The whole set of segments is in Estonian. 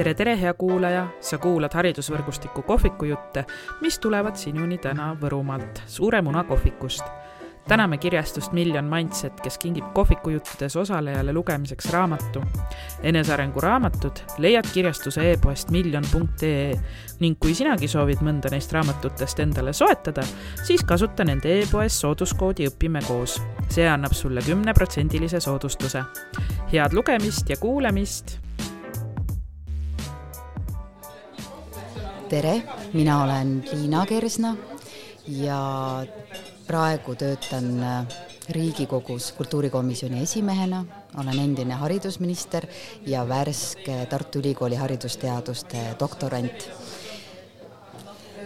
tere, tere, hea kuulaja, sa kuulad haridusvõrgustiku kohvikujutte, mis tulevad sinuni täna Võrumaalt, Suure Muna kohvikust. täname kirjastust Miljon Mindset, kes kingib kohvikujuttudes osalejale lugemiseks raamatu. enesearengu raamatud leiad kirjastuse e-poest miljon.ee ning kui sinagi soovid mõnda neist raamatutest endale soetada, siis kasuta nende e-poes sooduskoodi Õpime koos. see annab sulle kümneprotsendilise soodustuse. head lugemist ja kuulamist tere, mina olen Liina Kersna ja praegu töötan äh, Riigikogus kultuurikomisjoni esimehena, olen endine haridusminister ja värske Tartu Ülikooli haridusteaduste doktorant.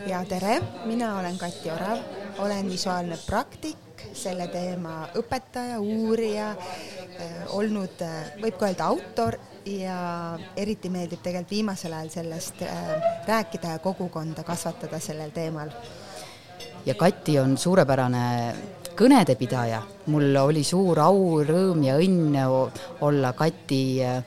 ja tere, mina olen Kati Orav, olen visuaalne praktik, selle teema õpetaja, uurija, äh, olnud, äh, võib ka öelda autor ja eriti meeldib tegelikult viimasel ajal sellest äh, rääkida ja kogukonda kasvatada sellel teemal. ja Kati on suurepärane kõnede pidaja, mul oli suur au, rõõm ja õnn olla Kati äh,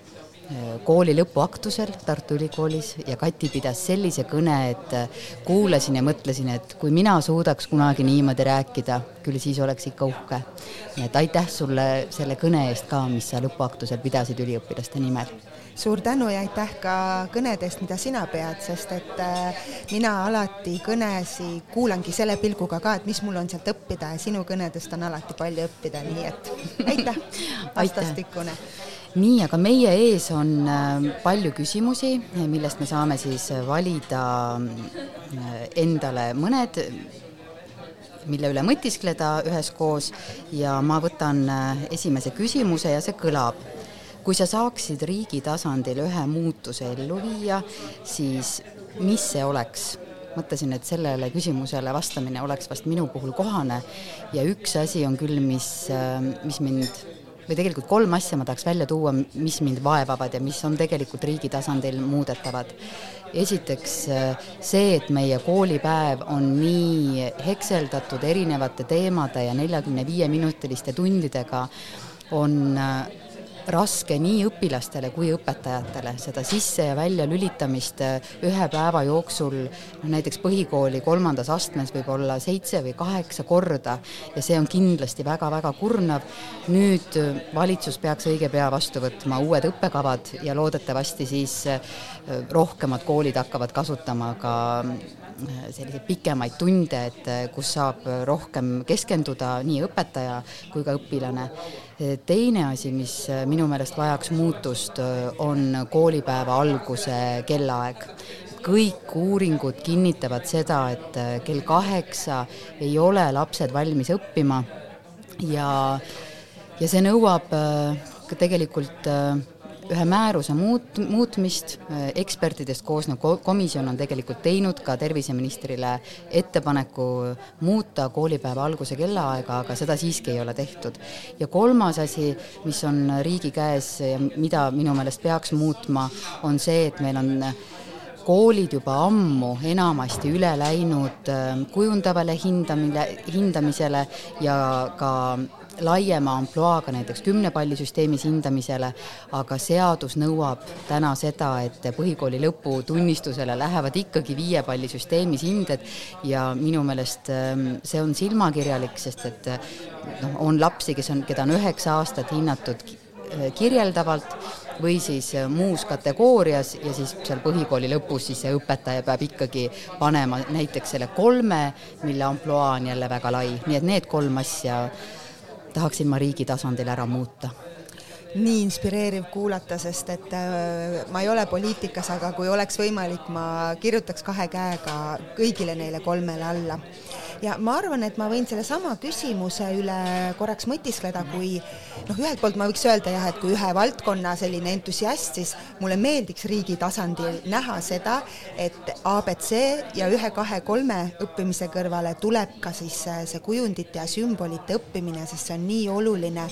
kooli lõpuaktusel Tartu Ülikoolis ja Kati pidas sellise kõne, et äh, kuulasin ja mõtlesin, et kui mina suudaks kunagi niimoodi rääkida, küll siis oleks ikka uhke. nii et aitäh sulle selle kõne eest ka, mis sa lõpuaktusel pidasid üliõpilaste nimel. Suur tänu ja aitäh ka kõnedest, mida sina pead, sest et äh, mina alati kõnesi kuulangi selle pilguga ka, et mis mul on sealt õppida ja sinu kõnedest on alati palju õppida, nii et aitäh, vastastikune nii, aga meie ees on äh, palju küsimusi, millest me saame siis valida äh, endale mõned, mille üle mõtiskleda üheskoos ja ma võtan äh, esimese küsimuse ja see kõlab. kui sa saaksid riigi tasandil ühe muutuse ellu viia, siis mis see oleks? mõtlesin, et sellele küsimusele vastamine oleks vast minu puhul kohane ja üks asi on küll, mis, mis mind või tegelikult kolm asja ma tahaks välja tuua, mis mind vaevavad ja mis on tegelikult riigi tasandil muudetavad. esiteks see, et meie koolipäev on nii hekseldatud erinevate teemade ja neljakümne viie minutiliste tundidega, on raske nii õpilastele kui õpetajatele, seda sisse- ja väljalülitamist äh, ühe päeva jooksul, noh näiteks põhikooli kolmandas astmes võib olla seitse või kaheksa korda ja see on kindlasti väga-väga kurnav. nüüd äh, valitsus peaks õige pea vastu võtma uued õppekavad ja loodetavasti siis äh, rohkemad koolid hakkavad kasutama ka selliseid pikemaid tunde, et kus saab rohkem keskenduda nii õpetaja kui ka õpilane. Teine asi, mis minu meelest vajaks muutust, on koolipäeva alguse kellaaeg. Kõik uuringud kinnitavad seda, et kell kaheksa ei ole lapsed valmis õppima ja, ja see nõuab tegelikult äh, ühe määruse muut-, muutmist, ekspertidest koosnev komisjon on tegelikult teinud ka terviseministrile ettepaneku muuta koolipäeva alguse kellaaega, aga seda siiski ei ole tehtud. ja kolmas asi, mis on riigi käes ja mida minu meelest peaks muutma, on see, et meil on koolid juba ammu enamasti üle läinud äh, kujundavale hindamine, hindamisele ja ka laiema ampluaaga näiteks kümnepallisüsteemis hindamisele, aga seadus nõuab täna seda, et põhikooli lõputunnistusele lähevad ikkagi viiepallisüsteemis hinded ja minu meelest ähm, see on silmakirjalik, sest et noh, on lapsi, kes on, keda on üheksa aastat hinnatud äh, kirjeldavalt või siis äh, muus kategoorias ja siis seal põhikooli lõpus siis see õpetaja peab ikkagi panema näiteks selle kolme, mille ampluaa on jälle väga lai, nii et need kolm asja tahaksin ma riigi tasandil ära muuta. Nii inspireeriv kuulata, sest et äh, ma ei ole poliitikas, aga kui oleks võimalik, ma kirjutaks kahe käega kõigile neile kolmele alla ja ma arvan, et ma võin sellesama küsimuse üle korraks mõtiskleda, kui noh, ühelt poolt ma võiks öelda jah, et kui ühe valdkonna selline entusiast, siis mulle meeldiks riigi tasandil näha seda, et abc ja ühe-kahe-kolme õppimise kõrvale tuleb ka siis see kujundite ja sümbolite õppimine, sest see on nii oluline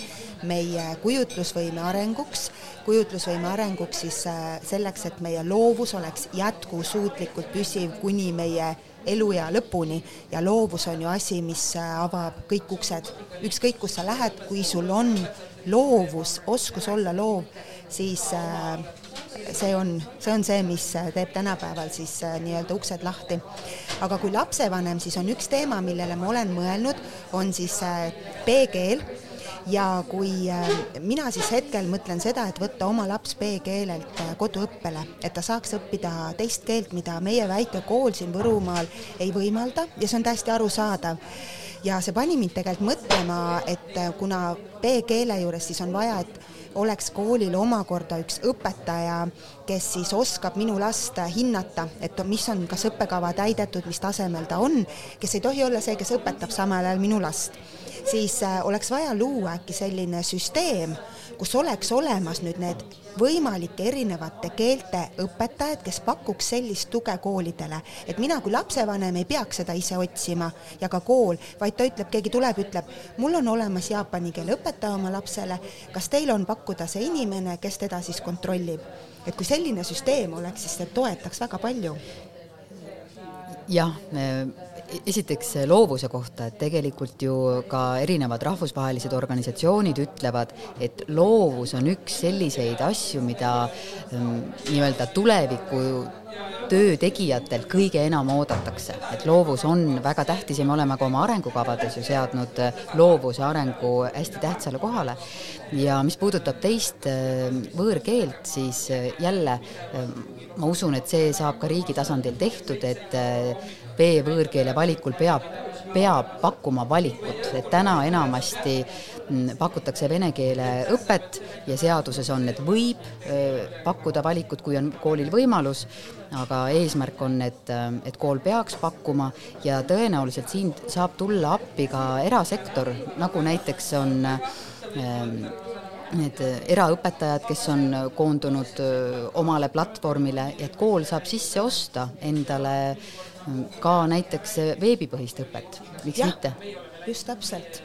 meie kujutlusvõime arenguks, kujutlusvõime arenguks siis äh, selleks, et meie loovus oleks jätkusuutlikult püsiv kuni meie eluea lõpuni ja loovus on ju asi, mis äh, avab kõik uksed. ükskõik, kus sa lähed, kui sul on loovus, oskus olla loov, siis äh, see on, see on see, mis teeb tänapäeval siis nii-öelda uksed lahti. aga kui lapsevanem, siis on üks teema, millele ma olen mõelnud, on siis B-keel ja kui äh, mina siis hetkel mõtlen seda, et võtta oma laps B-keelelt äh, koduõppele, et ta saaks õppida teist keelt, mida meie väike kool siin Võrumaal ei võimalda ja see on täiesti arusaadav. Ja see pani mind tegelikult mõtlema, et äh, kuna B-keele juures siis on vaja, et oleks koolil omakorda üks õpetaja, kes siis oskab minu last hinnata, et mis on, kas õppekava täidetud, mis tasemel ta on, kes ei tohi olla see, kes õpetab samal ajal minu last siis äh, oleks vaja luua äkki selline süsteem, kus oleks olemas nüüd need võimalike erinevate keelte õpetajad, kes pakuks sellist tuge koolidele, et mina kui lapsevanem ei peaks seda ise otsima ja ka kool, vaid ta ütleb, keegi tuleb, ütleb, mul on olemas jaapani keele õpetaja oma lapsele, kas teil on pakkuda see inimene, kes teda siis kontrollib? et kui selline süsteem oleks, siis see toetaks väga palju. jah esiteks loovuse kohta, et tegelikult ju ka erinevad rahvusvahelised organisatsioonid ütlevad, et loovus on üks selliseid asju, mida ähm, nii-öelda tuleviku töö tegijatelt kõige enam oodatakse, et loovus on väga tähtis ja me oleme ka oma arengukavades ju seadnud äh, loovuse arengu hästi tähtsale kohale. ja mis puudutab teist äh, võõrkeelt, siis äh, jälle ma usun, et see saab ka riigi tasandil tehtud, et B-võõrkeele valikul peab, peab pakkuma valikut, et täna enamasti mm, pakutakse vene keele õpet ja seaduses on, et võib pakkuda valikut, kui on koolil võimalus, aga eesmärk on, et, et kool peaks pakkuma ja tõenäoliselt siin saab tulla appi ka erasektor, nagu näiteks on need eraõpetajad, kes on koondunud omale platvormile, et kool saab sisse osta endale ka näiteks veebipõhist õpet, miks ja, mitte? just täpselt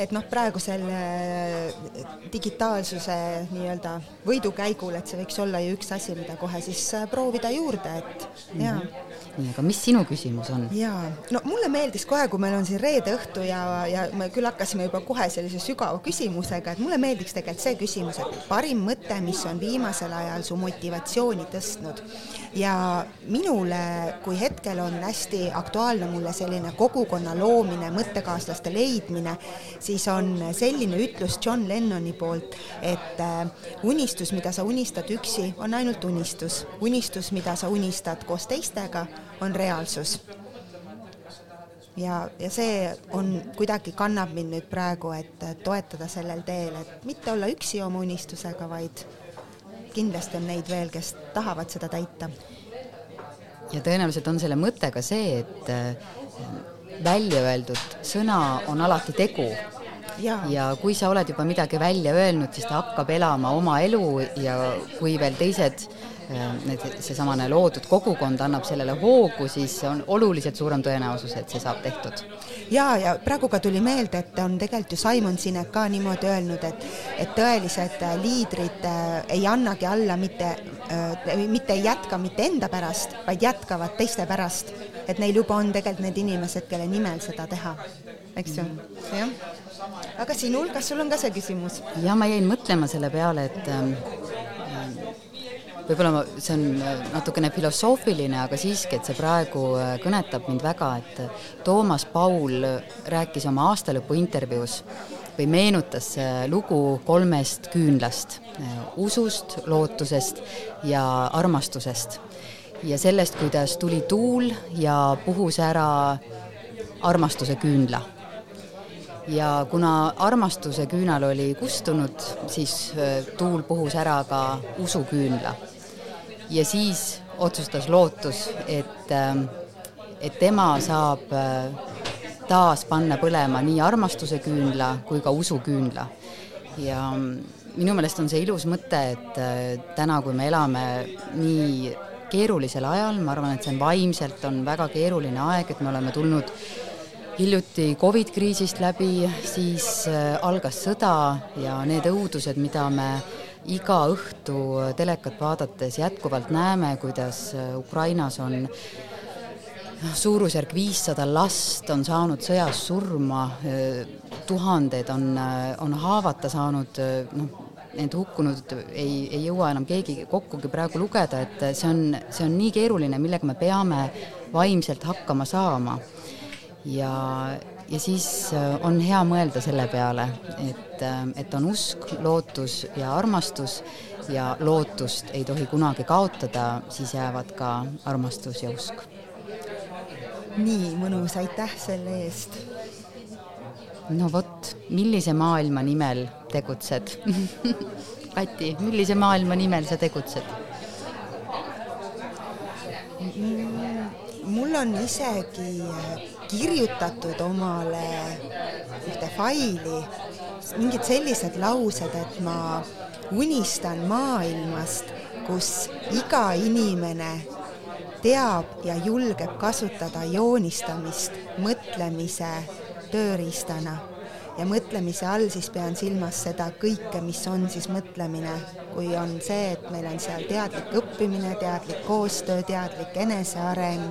et noh, praegusel digitaalsuse nii-öelda võidukäigul, et see võiks olla ju üks asi, mida kohe siis äh, proovida juurde, et jaa mm. -hmm nii, aga mis sinu küsimus on? jaa, no mulle meeldis kohe, kui meil on siin reede õhtu ja, ja me küll hakkasime juba kohe sellise sügava küsimusega, et mulle meeldiks tegelikult see küsimus, et parim mõte, mis on viimasel ajal su motivatsiooni tõstnud. ja minule, kui hetkel on hästi aktuaalne mulle selline kogukonna loomine, mõttekaaslaste leidmine, siis on selline ütlus John Lennoni poolt, et äh, unistus, mida sa unistad üksi, on ainult unistus. unistus, mida sa unistad koos teistega, on reaalsus. ja, ja see on, kuidagi kannab mind nüüd praegu, et toetada sellel teel, et mitte olla üksi oma unistusega, vaid kindlasti on neid veel, kes tahavad seda täita. ja tõenäoliselt on selle mõte ka see, et äh, välja öeldud sõna on alati tegu ja. kui sa oled juba midagi välja öelnud, siis ta hakkab elama oma elu ja kui veel teised Äh, need, seesamane loodud kogukond annab sellele hoogu, siis on oluliselt suurem tõenäosus, et see saab tehtud. ja, ja praegu ka tuli meelde, et on tegelikult ju Simon Sinek ka niimoodi öelnud, et, et tõelised äh, liidrid äh, ei annagi alla mitte, mitte ei jätka mitte enda pärast, vaid jätkavad teiste pärast. et neil juba on tegelikult need inimesed, kelle nimel seda teha, eks ju, jah. Aga sinul, kas sul on ka see küsimus? ja ma jäin mõtlema selle peale, et ähm, võib-olla ma, see on äh, natukene filosoofiline, aga siiski, et see praegu äh, kõnetab mind väga, et äh, Toomas Paul rääkis oma aastalõpu intervjuus või meenutas lugu kolmest küünlast, usust, lootusest ja armastusest. ja sellest, kuidas tuli tuul ja puhus ära armastuse küünla ja kuna armastuse küünal oli kustunud, siis tuul puhus ära ka usuküünla ja siis otsustas lootus, et, ähm, et tema saab äh, taas panna põlema nii armastuse küünla kui ka usu küünla. ja mm, minu meelest on see ilus mõte, et äh, täna, kui me elame nii keerulisel ajal, ma arvan, et see on vaimselt, on väga keeruline aeg, et me oleme tulnud hiljuti Covid kriisist läbi, siis äh, algas sõda ja need õudused, mida me iga õhtu telekat vaadates jätkuvalt näeme, kuidas äh, Ukrainas on noh, suurusjärk viissada last on saanud sõjas surma, äh, tuhanded on, on haavata saanud, noh, need hukkunud ei, ei jõua enam keegi kokkugi praegu lugeda, et see on, see on nii keeruline, millega me peame vaimselt hakkama saama. Ja, ja siis äh, on hea mõelda selle peale, et, äh, et on usk, lootus ja armastus ja lootust ei tohi kunagi kaotada, siis jäävad ka armastus ja usk. nii mõnus, aitäh selle eest no vot, millise maailma nimel tegutsed Kati, millise maailma nimel sa tegutsed? mul on isegi kirjutatud omale ühte faili. Mingid sellised laused, et ma unistan maailmast, kus iga inimene teab ja julgeb kasutada joonistamist mõtlemise tööriistana. Ja mõtlemise all siis pean silmas seda kõike, mis on siis mõtlemine, kui on see, et meil on seal teadlik õppimine, teadlik koostöö, teadlik eneseareng,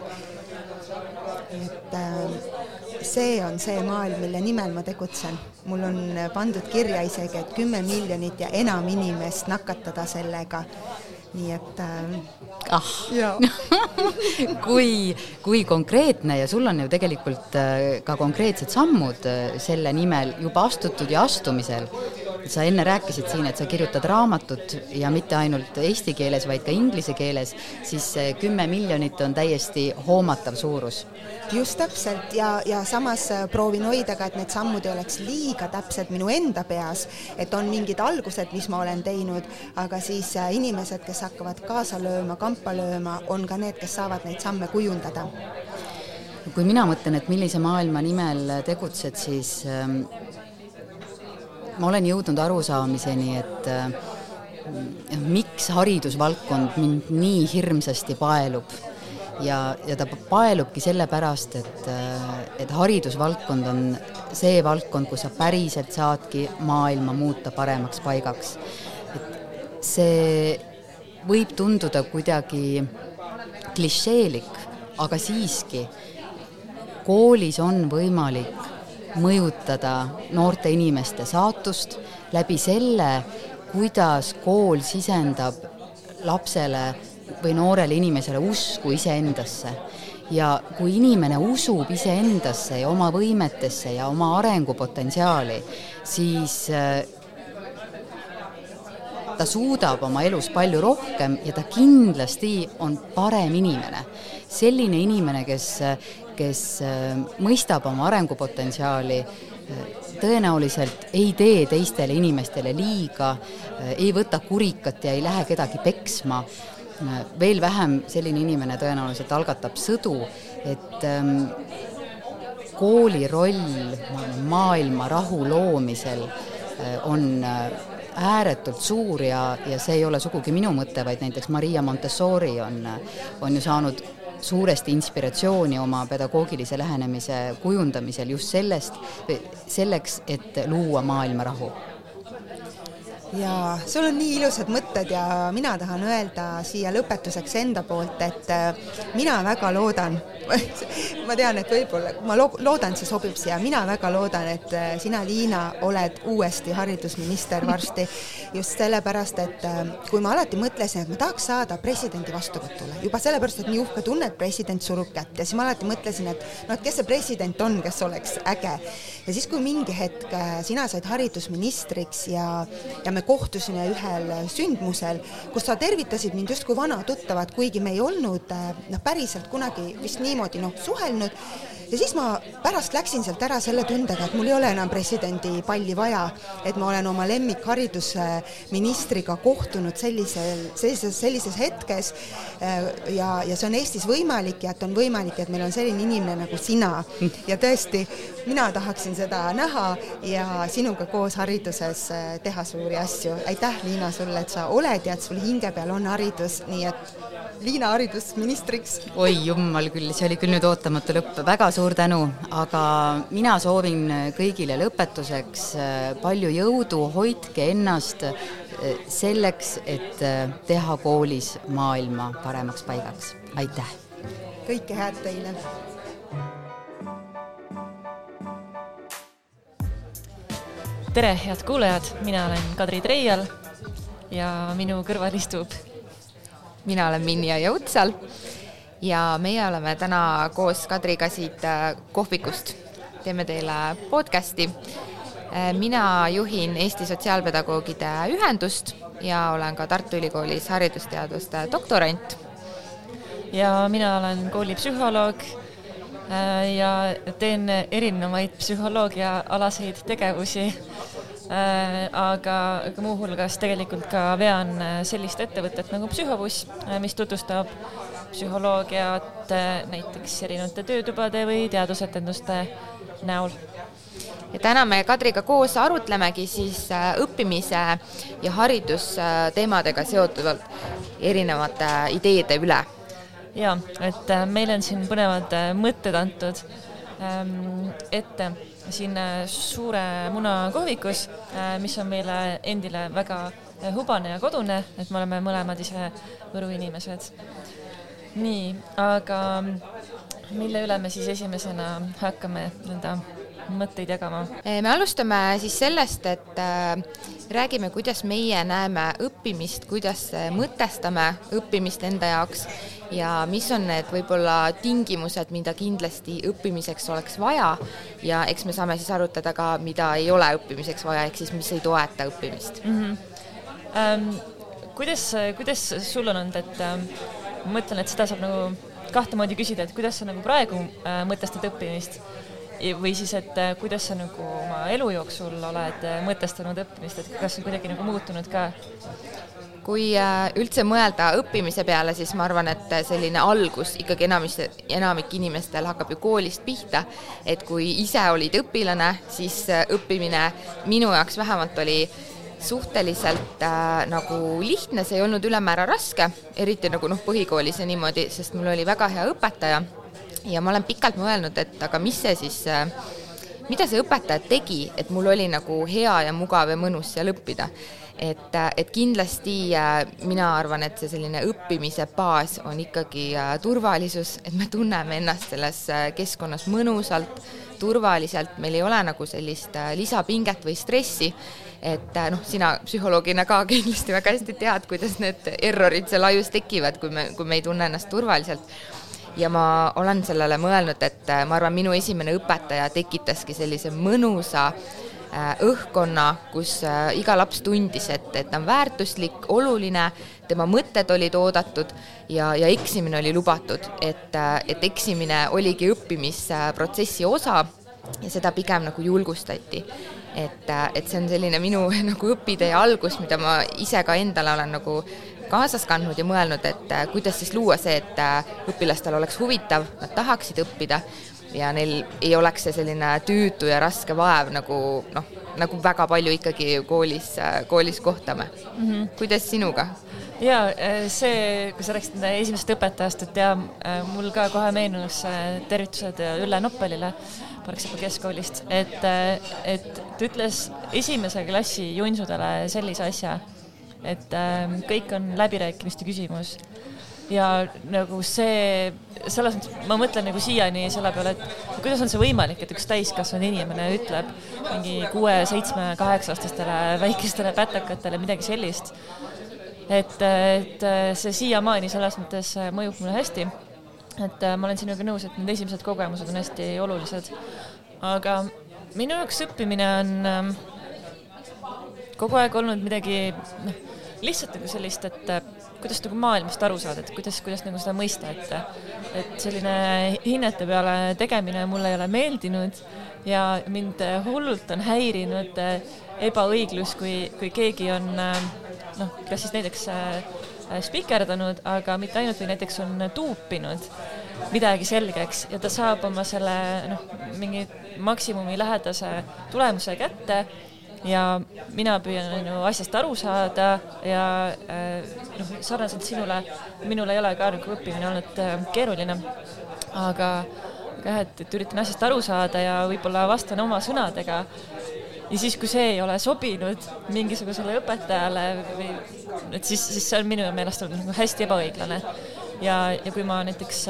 et äh, see on see maailm, mille nimel ma tegutsen. mul on pandud kirja isegi, et kümme miljonit ja enam inimest nakatada sellega nii et äh, ah. kui, kui konkreetne ja sul on ju tegelikult äh, ka konkreetsed sammud äh, selle nimel juba astutud ja astumisel. sa enne rääkisid siin, et sa kirjutad raamatut ja mitte ainult eesti keeles, vaid ka inglise keeles, siis kümme miljonit on täiesti hoomatav suurus. Just täpselt. Ja, ja samas äh, proovin hoida ka, et need sammud ei oleks liiga täpsed minu enda peas, et on mingid algused, mis ma olen teinud, aga siis inimesed, kes hakkavad kaasa lööma, kampa lööma, on ka need, kes saavad neid samme kujundada. kui mina mõtlen, et millise maailma nimel tegutsed, siis ähm, ma olen jõudnud arusaamiseni, et äh, miks haridusvaldkond mind nii hirmsasti paelub ja, ja ta paelubki sellepärast, et, et haridusvaldkond on see valdkond, kus sa päriselt saadki maailma muuta paremaks paigaks. et see võib tunduda kuidagi klišeelik, aga siiski, koolis on võimalik mõjutada noorte inimeste saatust läbi selle, kuidas kool sisendab lapsele või noorele inimesele usku iseendasse. ja kui inimene usub iseendasse ja oma võimetesse ja oma arengupotentsiaali, siis äh, ta suudab oma elus palju rohkem ja ta kindlasti on parem inimene. selline inimene, kes, kes äh, mõistab oma arengupotentsiaali, äh, tõenäoliselt ei tee teistele inimestele liiga, ei võta kurikat ja ei lähe kedagi peksma veel vähem selline inimene tõenäoliselt algatab sõdu, et ähm, kooli roll maailma rahu loomisel äh, on äh, ääretult suur ja, ja see ei ole sugugi minu mõte, vaid näiteks Maria Montessori on, on ju saanud suuresti inspiratsiooni oma pedagoogilise lähenemise kujundamisel just sellest, selleks, et luua maailma rahu ja sul on nii ilusad mõtted ja mina tahan öelda siia lõpetuseks enda poolt, et äh, mina väga loodan, ma tean, et võib-olla, ma lo loodan, see sobib siia, mina väga loodan, et äh, sina, Liina, oled uuesti haridusminister varsti. just sellepärast, et äh, kui ma alati mõtlesin, et ma tahaks saada presidendi vastuvõtule, juba sellepärast, et nii uhke tunne, et president surub kätt ja siis ma alati mõtlesin, et noh, et kes see president on, kes oleks äge. Ja siis, kui mingi hetk sina said haridusministriks ja, ja me me kohtusime ühel sündmusel, kus sa tervitasid mind justkui vana tuttavat, kuigi me ei olnud eh, noh, päriselt kunagi vist niimoodi noh, suhelnud. Ja siis ma pärast läksin sealt ära selle tundega, et mul ei ole enam presidendi palli vaja, et ma olen oma lemmikharidusministriga kohtunud sellisel, sellises, sellises hetkes äh, ja, ja see on Eestis võimalik ja et on võimalik, et meil on selline inimene nagu sina. Ja tõesti, mina tahaksin seda näha ja sinuga koos hariduses äh, teha suuri asju. aitäh, Liina, sulle, et sa oled ja et sul hinge peal on haridus, nii et Liina haridusministriks. oi jummal küll, see oli küll nüüd ootamatu lõpp, väga suur tänu, aga mina soovin kõigile lõpetuseks äh, palju jõudu, hoidke ennast äh, selleks, et teha koolis maailma paremaks paigaks. aitäh! kõike head teile! Tere, head kuulajad, mina olen Kadri Treial ja minu kõrval istub. mina olen Minja Jõutsal ja meie oleme täna koos Kadriga siit äh, kohvikust. teeme teile podcasti. Äh, mina juhin Eesti Sotsiaalpedagoogide Ühendust ja olen ka Tartu Ülikoolis haridusteaduste doktorant. ja mina olen koolipsühholoog ja teen erinevaid psühholoogiaalaseid tegevusi aga, aga muuhulgas tegelikult ka vean sellist ettevõtet nagu Psühhobuss, mis tutvustab psühholoogiat näiteks erinevate töötubade või teadusetenduste näol. ja täna me Kadriga koos arutlemegi siis äh, õppimise ja haridusteemadega seotuvalt erinevate ideede üle. Ja, et äh, meile on siin põnevad äh, mõtted antud ähm, ette siin suure muna kohvikus, mis on meile endile väga hubane ja kodune, et me oleme mõlemad ise Võru inimesed nii, aga mille üle me siis esimesena hakkame nõnda mõtteid jagama? Me alustame siis sellest, et äh, räägime, kuidas meie näeme õppimist, kuidas mõtestame õppimist enda jaoks ja mis on need võib-olla tingimused, mida kindlasti õppimiseks oleks vaja ja eks me saame siis arutada ka, mida ei ole õppimiseks vaja, ehk siis mis ei toeta õppimist mm. -hmm. Ähm, kuidas, kuidas sul on olnud, et ähm, ma mõtlen, et seda saab nagu kahte moodi küsida, et kuidas sa nagu praegu äh, mõtestad õppimist või siis, et äh, kuidas sa nagu oma elu jooksul oled äh, mõtestanud õppimist, et kas see kuidagi nagu muutunud ka? kui äh, üldse mõelda õppimise peale, siis ma arvan, et selline algus ikkagi enamis, enamik inimestel hakkab ju koolist pihta, et kui ise olid õpilane, siis õppimine minu jaoks vähemalt oli suhteliselt äh, nagu lihtne, see ei olnud ülemäära raske, eriti nagu noh, põhikoolis ja niimoodi, sest mul oli väga hea õpetaja ja ma olen pikalt mõelnud, et aga mis see siis äh,, mida see õpetaja tegi, et mul oli nagu hea ja mugav ja mõnus seal õppida. et, äh, et kindlasti äh, mina arvan, et see selline õppimise baas on ikkagi turvalisus, et me tunneme ennast selles keskkonnas mõnusalt, turvaliselt, meil ei ole nagu sellist lisapinget või stressi et noh, sina psühholoogina ka kindlasti väga hästi tead, kuidas need errorid seal ajus tekivad, kui me, kui me ei tunne ennast turvaliselt. Ja ma olen sellele mõelnud, et äh, ma arvan, minu esimene õpetaja tekitaski sellise mõnusa äh, õhkkonna, kus iga laps tundis, et, et ta on väärtuslik, oluline, tema mõtted olid oodatud ja, ja eksimine oli lubatud, et, et eksimine oligi õppimisprotsessi osa ja seda pigem nagu julgustati. Et, et see on selline minu nagu õpitee algus, mida ma ise ka endale olen nagu kaasas kandnud ja mõelnud, et kuidas siis luua see, et õpilastel oleks huvitav, nad tahaksid õppida ja neil ei oleks see selline tüütu ja raske vaev nagu noh, nagu väga palju ikkagi koolis, koolis kohtame mm. -hmm. kuidas sinuga? ja see, kui sa rääkisid esimesest õpetajast, et ja mul ka kohe meenus tervitused Ülle Noppelile Parksepa keskkoolist, et, et ta ütles esimese klassi junsudele sellise asja, et ähm, kõik on läbirääkimiste küsimus ja nagu see, selles mõttes ma mõtlen nagu siiani selle peale, et kuidas on see võimalik, et üks täiskasvanud inimene ütleb mingi kuue, seitsme, kaheksa-aastastele väikestele pätakatele midagi sellist. et, et see siiamaani selles mõttes mõjub mulle hästi et äh, ma olen sinuga nõus, et need esimesed kogemused on hästi olulised. aga minu jaoks õppimine on ähm, kogu aeg olnud midagi, noh, lihtsalt nagu sellist, et äh, kuidas nagu maailmast aru saada, et kuidas, kuidas nagu seda mõista, et et selline hinnete peale tegemine mulle ei ole meeldinud ja mind hullult on häirinud äh, ebaõiglus, kui, kui keegi on noh, kas siis näiteks Äh, spikerdanud, aga mitte ainult, või näiteks on tuupinud midagi selgeks ja ta saab oma selle noh, mingi maksimumi lähedase tulemuse kätte ja mina püüan ju asjast aru saada ja äh, noh, sarnaselt sinule, minul ei ole ka nagu õppimine olnud äh, keeruline, aga aga jah, et, et üritan asjast aru saada ja võib-olla vastan oma sõnadega ja siis, kui see ei ole sobinud mingisugusele õpetajale või et siis, siis see on minu meelest olnud nagu hästi ebaõiglane. ja, ja kui ma näiteks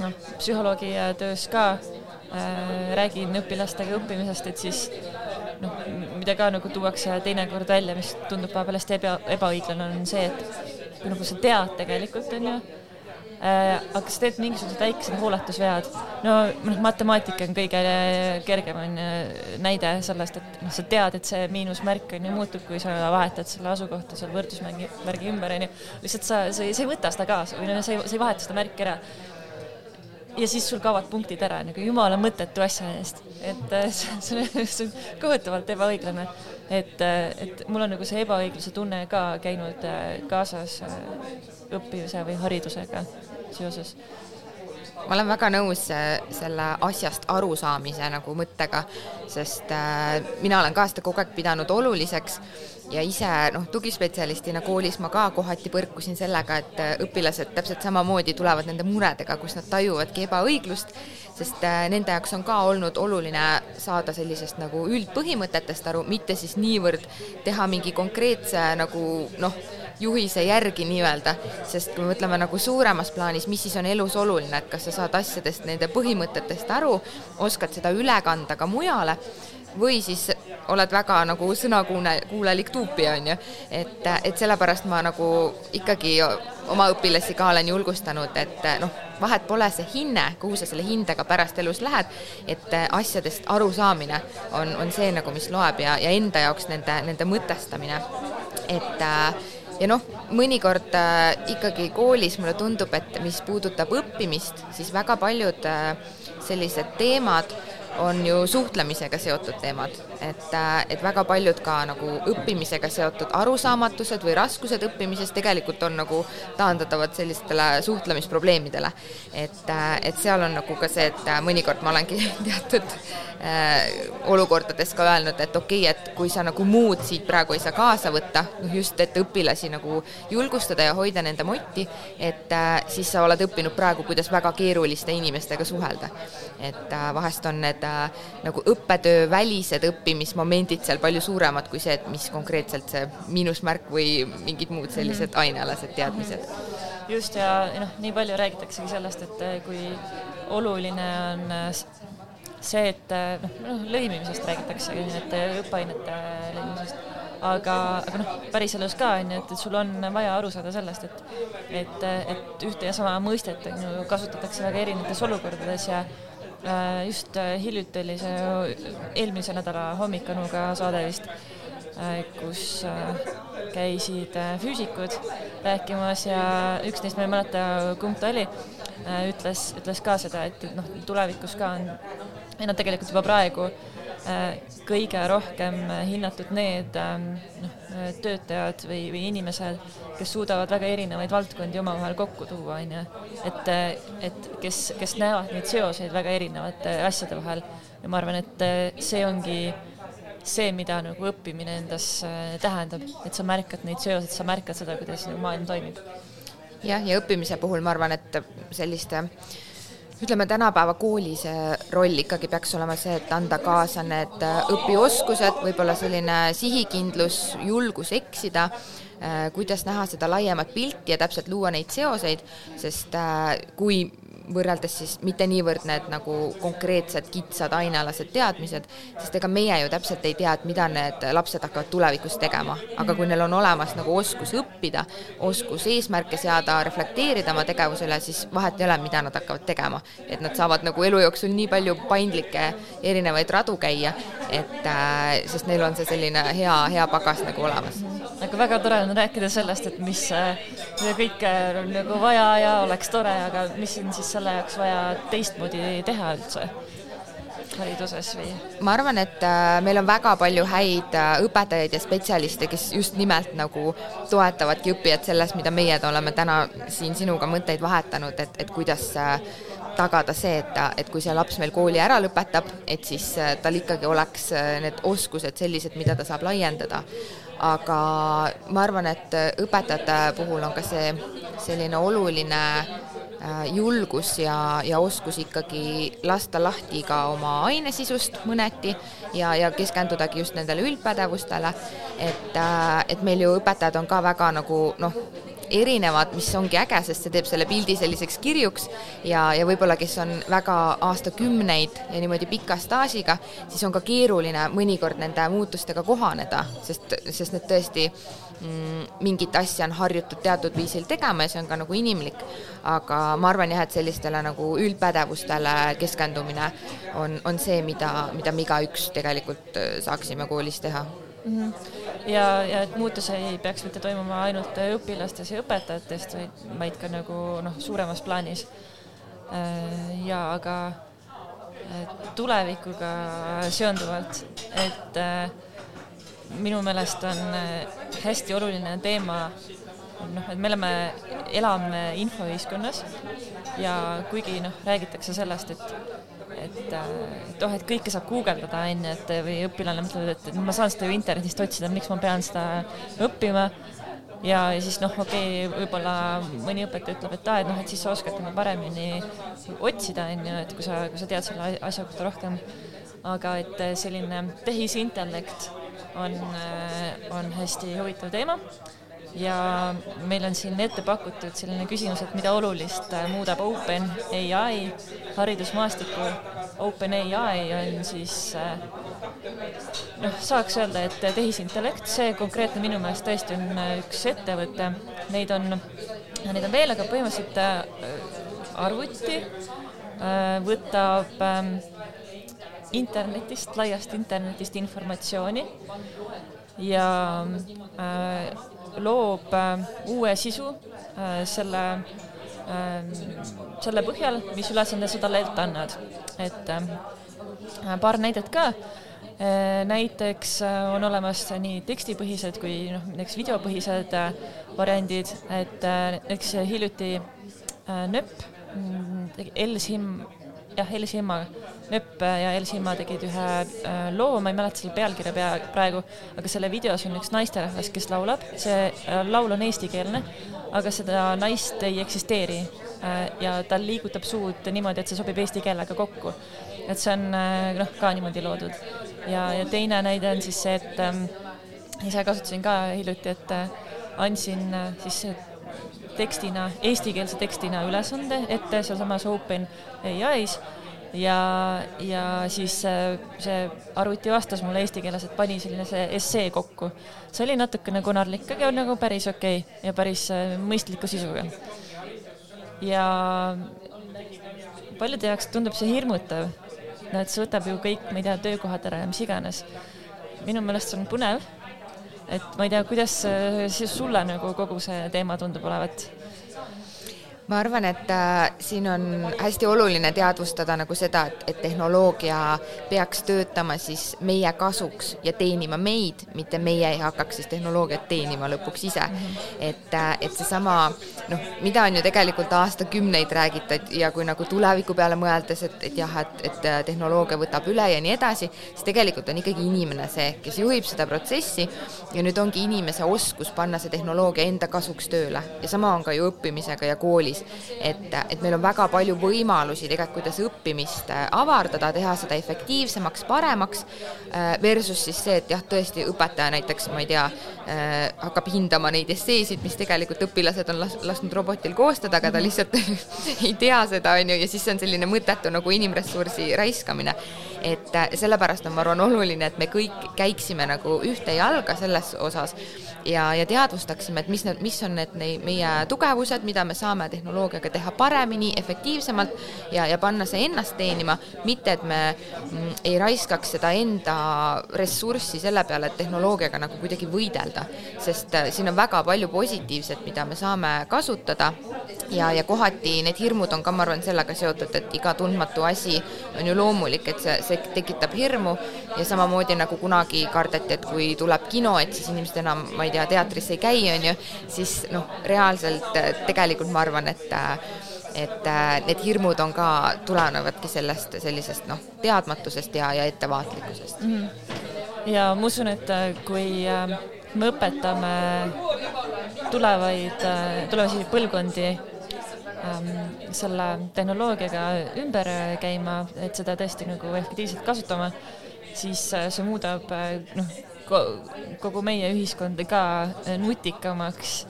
noh, psühholoogi töös ka äh, räägin õpilastega õppimisest, et siis noh, mida ka nagu tuuakse teinekord välja, mis tundub vahepeal hästi eba, ebaõiglane, on see, et kui nagu sa tead tegelikult, on ju, äh, aga sa teed mingisugused väiksed hooletusvead. no noh, matemaatika on kõige kergem on näide sellest, et noh, sa tead, et see miinusmärk on ju muutub, kui sa vahetad selle asukohta seal võrdusmärgi, märgi ümber on ju. lihtsalt sa, sa sa ei võta seda kaasa või noh, sa ei, sa ei vaheta seda märki ära ja siis sul kaovad punktid ära nagu jumala mõttetu asja eest, et äh, see on, see on kohutavalt ebaõiglane. et, äh, et mul on nagu see ebaõigluse tunne ka käinud äh, kaasas õppimise või haridusega seoses. Ma olen väga nõus selle asjast arusaamise nagu mõttega, sest mina olen ka seda kogu aeg pidanud oluliseks ja ise noh, tugispetsialistina koolis ma ka kohati põrkusin sellega, et äh, õpilased täpselt samamoodi tulevad nende muredega, kus nad tajuvadki ebaõiglust, sest äh, nende jaoks on ka olnud oluline saada sellisest nagu üldpõhimõtetest aru, mitte siis niivõrd teha mingi konkreetse nagu noh, juhise järgi nii-öelda, sest kui me mõtleme nagu suuremas plaanis, mis siis on elus oluline, et kas sa saad asjadest, nende põhimõtetest aru, oskad seda üle kanda ka mujale või siis oled väga nagu sõnakuune, kuulelik tuupi, on ju. et, et sellepärast ma nagu ikkagi oma õpilasi ka olen julgustanud, et noh, vahet pole see hinne, kuhu sa selle hindega pärast elus lähed, et asjadest arusaamine on, on see nagu, mis loeb ja, ja enda jaoks nende, nende mõtestamine. et ja noh, mõnikord ikkagi koolis mulle tundub, et mis puudutab õppimist, siis väga paljud sellised teemad on ju suhtlemisega seotud teemad, et, äh, et väga paljud ka nagu õppimisega seotud arusaamatused või raskused õppimises tegelikult on nagu taandatavad sellistele suhtlemisprobleemidele. et, äh, et seal on nagu ka see, et äh, mõnikord ma olengi teatud äh, olukordades ka öelnud, et okei okay,, et kui sa nagu muud siit praegu ei saa kaasa võtta, noh just, et õpilasi nagu julgustada ja hoida nende motti, et äh, siis sa oled õppinud praegu, kuidas väga keeruliste inimestega suhelda. et äh, vahest on need äh, nagu õppetöö välised õppimismomendid seal palju suuremad kui see, et mis konkreetselt see miinusmärk või mingid muud sellised mm -hmm. ainealased teadmised. just, ja noh, nii palju räägitaksegi sellest, et äh, kui oluline on äh, see, et noh, noh lõimimisest räägitakse, et õppeainete lõimimisest, aga, aga noh, päriselus ka on ju, et, et sul on vaja aru saada sellest, et et, et ühte ja sama mõistet on ju kasutatakse väga erinevates olukordades ja Äh, just äh, hiljuti oli see eelmise nädala Hommikanuga saade vist, äh, kus käisid füüsikud rääkimas ja üks neist, ma ei mäleta, kumb ta oli, ütles, ütles ka seda, et, et noh, tulevikus ka on, ei noh, tegelikult juba praegu kõige rohkem hinnatud need noh, töötajad või, või inimesed, kes suudavad väga erinevaid valdkondi omavahel kokku tuua, on ju. et, et kes, kes näevad neid seoseid väga erinevate asjade vahel ja ma arvan, et see ongi see, mida nagu õppimine endas äh, tähendab, et sa märkad neid seoseid, sa märkad seda, kuidas nagu maailm toimib. jah, ja õppimise puhul ma arvan, et selliste ütleme, tänapäeva kooli see roll ikkagi peaks olema see, et anda kaasa need õpioskused, võib-olla selline sihikindlus, julgus eksida Äh, kuidas näha seda laiemat pilti ja täpselt luua neid seoseid, sest kui võrreldes siis mitte niivõrd need nagu konkreetsed kitsad ainealased teadmised, sest ega meie ju täpselt ei tea, et mida need lapsed hakkavad tulevikus tegema, aga kui neil on olemas nagu oskus õppida, oskus eesmärke seada, reflekteerida oma tegevuse üle, siis vahet ei ole, mida nad hakkavad tegema. et nad saavad nagu elu jooksul nii palju paindlikke erinevaid radu käia, et äh, sest neil on see selline hea, hea pagas nagu olemas. aga väga tore on rääkida sellest, et mis, mida kõike on nagu vaja ja oleks tore, aga mis siin siis selle jaoks vaja teistmoodi teha üldse? hariduses või? ma arvan, et äh, meil on väga palju häid äh, õpetajaid ja spetsialiste, kes just nimelt nagu toetavadki õppijat selles, mida meie oleme täna siin sinuga mõtteid vahetanud, et, et kuidas äh, tagada see, et ta, et kui see laps meil kooli ära lõpetab, et siis tal ikkagi oleks need oskused sellised, mida ta saab laiendada. aga ma arvan, et õpetajate puhul on ka see selline oluline julgus ja, ja oskus ikkagi lasta lahti ka oma ainesisust mõneti ja, ja keskendudagi just nendele üldpädevustele, et, äh, et meil ju õpetajad on ka väga nagu noh, erinevad, mis ongi äge, sest see teeb selle pildi selliseks kirjuks ja, ja võib-olla, kes on väga aastakümneid ja niimoodi pika staažiga, siis on ka keeruline mõnikord nende muutustega kohaneda, sest, sest need tõesti mm, mingit asja on harjutud teatud viisil tegema ja see on ka nagu inimlik. aga ma arvan jah, et sellistele nagu üldpädevustele keskendumine on, on see, mida, mida me igaüks tegelikult äh, saaksime koolis teha mm. -hmm. ja, ja et muutus ei peaks mitte toimuma ainult õpilastes ja õpetajatest, vaid, vaid ka nagu noh, suuremas plaanis. Äh, ja aga tulevikuga seonduvalt, et äh, minu meelest on hästi oluline teema noh, et me oleme, elame infoühiskonnas ja kuigi noh, räägitakse sellest, et et, et oh, et kõike saab guugeldada, on ju, et või õpilane mõtleb, et, et ma saan seda ju internetist otsida, miks ma pean seda õppima. ja, ja siis noh, okei okay,, võib-olla mõni õpetaja ütleb, et aa, et noh, et siis sa oskad tema paremini otsida, on ju, et kui sa, kui sa tead selle asja kohta rohkem. aga et selline tehisintellekt on, on hästi huvitav teema ja meil on siin ette pakutud selline küsimus, et mida olulist muudab Open ai haridusmaastikul. Open ai on siis äh, noh, saaks öelda, et tehisintellekt, see konkreetne minu meelest tõesti on üks ettevõte, neid on, neid on veel, aga põhimõtteliselt arvuti võtab ähm, internetist, laiast internetist informatsiooni ja äh, loob äh, uue sisu äh, selle, ähm, selle põhjal, mis ülesande sa talle ette annad. et ähm, paar näidet ka äh, näiteks on olemas nii tekstipõhised kui noh, näiteks videopõhised variandid, et näiteks hiljuti nööp mm, Elsim, jah, Elsimma Nööp ja Elsimma tegid ühe äh, loo, ma ei mäleta selle pealkirja pea praegu, aga selle videos on üks naisterahvas, kes laulab, see äh, laul on eestikeelne, aga seda naist ei eksisteeri äh, ja ta liigutab suud niimoodi, et see sobib eesti keelega kokku. et see on noh, ka niimoodi loodud. ja, ja teine näide on siis see, et ähm, ise kasutasin ka hiljuti, et andsin siis tekstina, eestikeelse tekstina ülesande ette sealsamas Open ai-s ja, ja siis äh, see arvuti vastas mulle eesti keeles, et pani selline see essee kokku. see oli natukene konarlik, aga nagu päris okei okay ja päris äh, mõistliku sisuga. ja paljude jaoks tundub see hirmutav, no et see võtab ju kõik, ma ei tea, töökohad ära ja mis iganes. minu meelest see on põnev, et ma ei tea, kuidas äh, siis sulle nagu kogu see teema tundub olevat ma arvan, et äh, siin on hästi oluline teadvustada nagu seda, et, et tehnoloogia peaks töötama siis meie kasuks ja teenima meid, mitte meie ei hakkaks siis tehnoloogiat teenima lõpuks ise mm. -hmm. et, äh, et seesama noh, mida on ju tegelikult aastakümneid räägitud ja kui nagu tuleviku peale mõeldes, et, et jah, et, et äh, tehnoloogia võtab üle ja nii edasi, siis tegelikult on ikkagi inimene see, kes juhib seda protsessi ja nüüd ongi inimese oskus panna see tehnoloogia enda kasuks tööle ja sama on ka ju õppimisega ja koolis koolis. et, et meil on väga palju võimalusi tegelikult, kuidas õppimist äh, avardada, teha seda efektiivsemaks, paremaks, äh, versus siis see, et jah, tõesti õpetaja näiteks, ma ei tea, äh, hakkab hindama neid esseesid, mis tegelikult õpilased on las-, lasknud robotil koostada, aga ta mhm. lihtsalt ei tea seda, on ju, ja siis see on selline mõttetu nagu inimressursi raiskamine. et sellepärast on, ma arvan, oluline, et me kõik käiksime nagu ühte jalga selles osas ja, ja teadvustaksime, et mis need, mis on need meie tugevused, mida me saame tehnoloogiaga teha paremini, efektiivsemalt ja, ja panna see ennast teenima, mitte et me mm, ei raiskaks seda enda ressurssi selle peale, et tehnoloogiaga nagu kuidagi võidelda. sest äh, siin on väga palju positiivset, mida me saame kasutada. Ja, ja kohati need hirmud on ka, ma arvan, sellega seotud, et iga tundmatu asi on ju loomulik, et see, see tekitab hirmu. Ja samamoodi nagu kunagi kardeti, et kui tuleb kino, et siis inimesed enam, ma ei tea, teatris ei käi, on ju, siis noh, reaalselt äh, tegelikult ma arvan, et äh, et äh, need hirmud on ka, tulenevadki sellest sellisest noh, teadmatusest ja, ja ettevaatlikkusest mm. -hmm. ja ma usun, et kui me õpetame tulevaid, tulevasi põlvkondi ähm, selle tehnoloogiaga ümber käima, et seda tõesti nagu efektiivselt kasutama, siis see muudab noh, kogu meie ühiskonda ka nutikamaks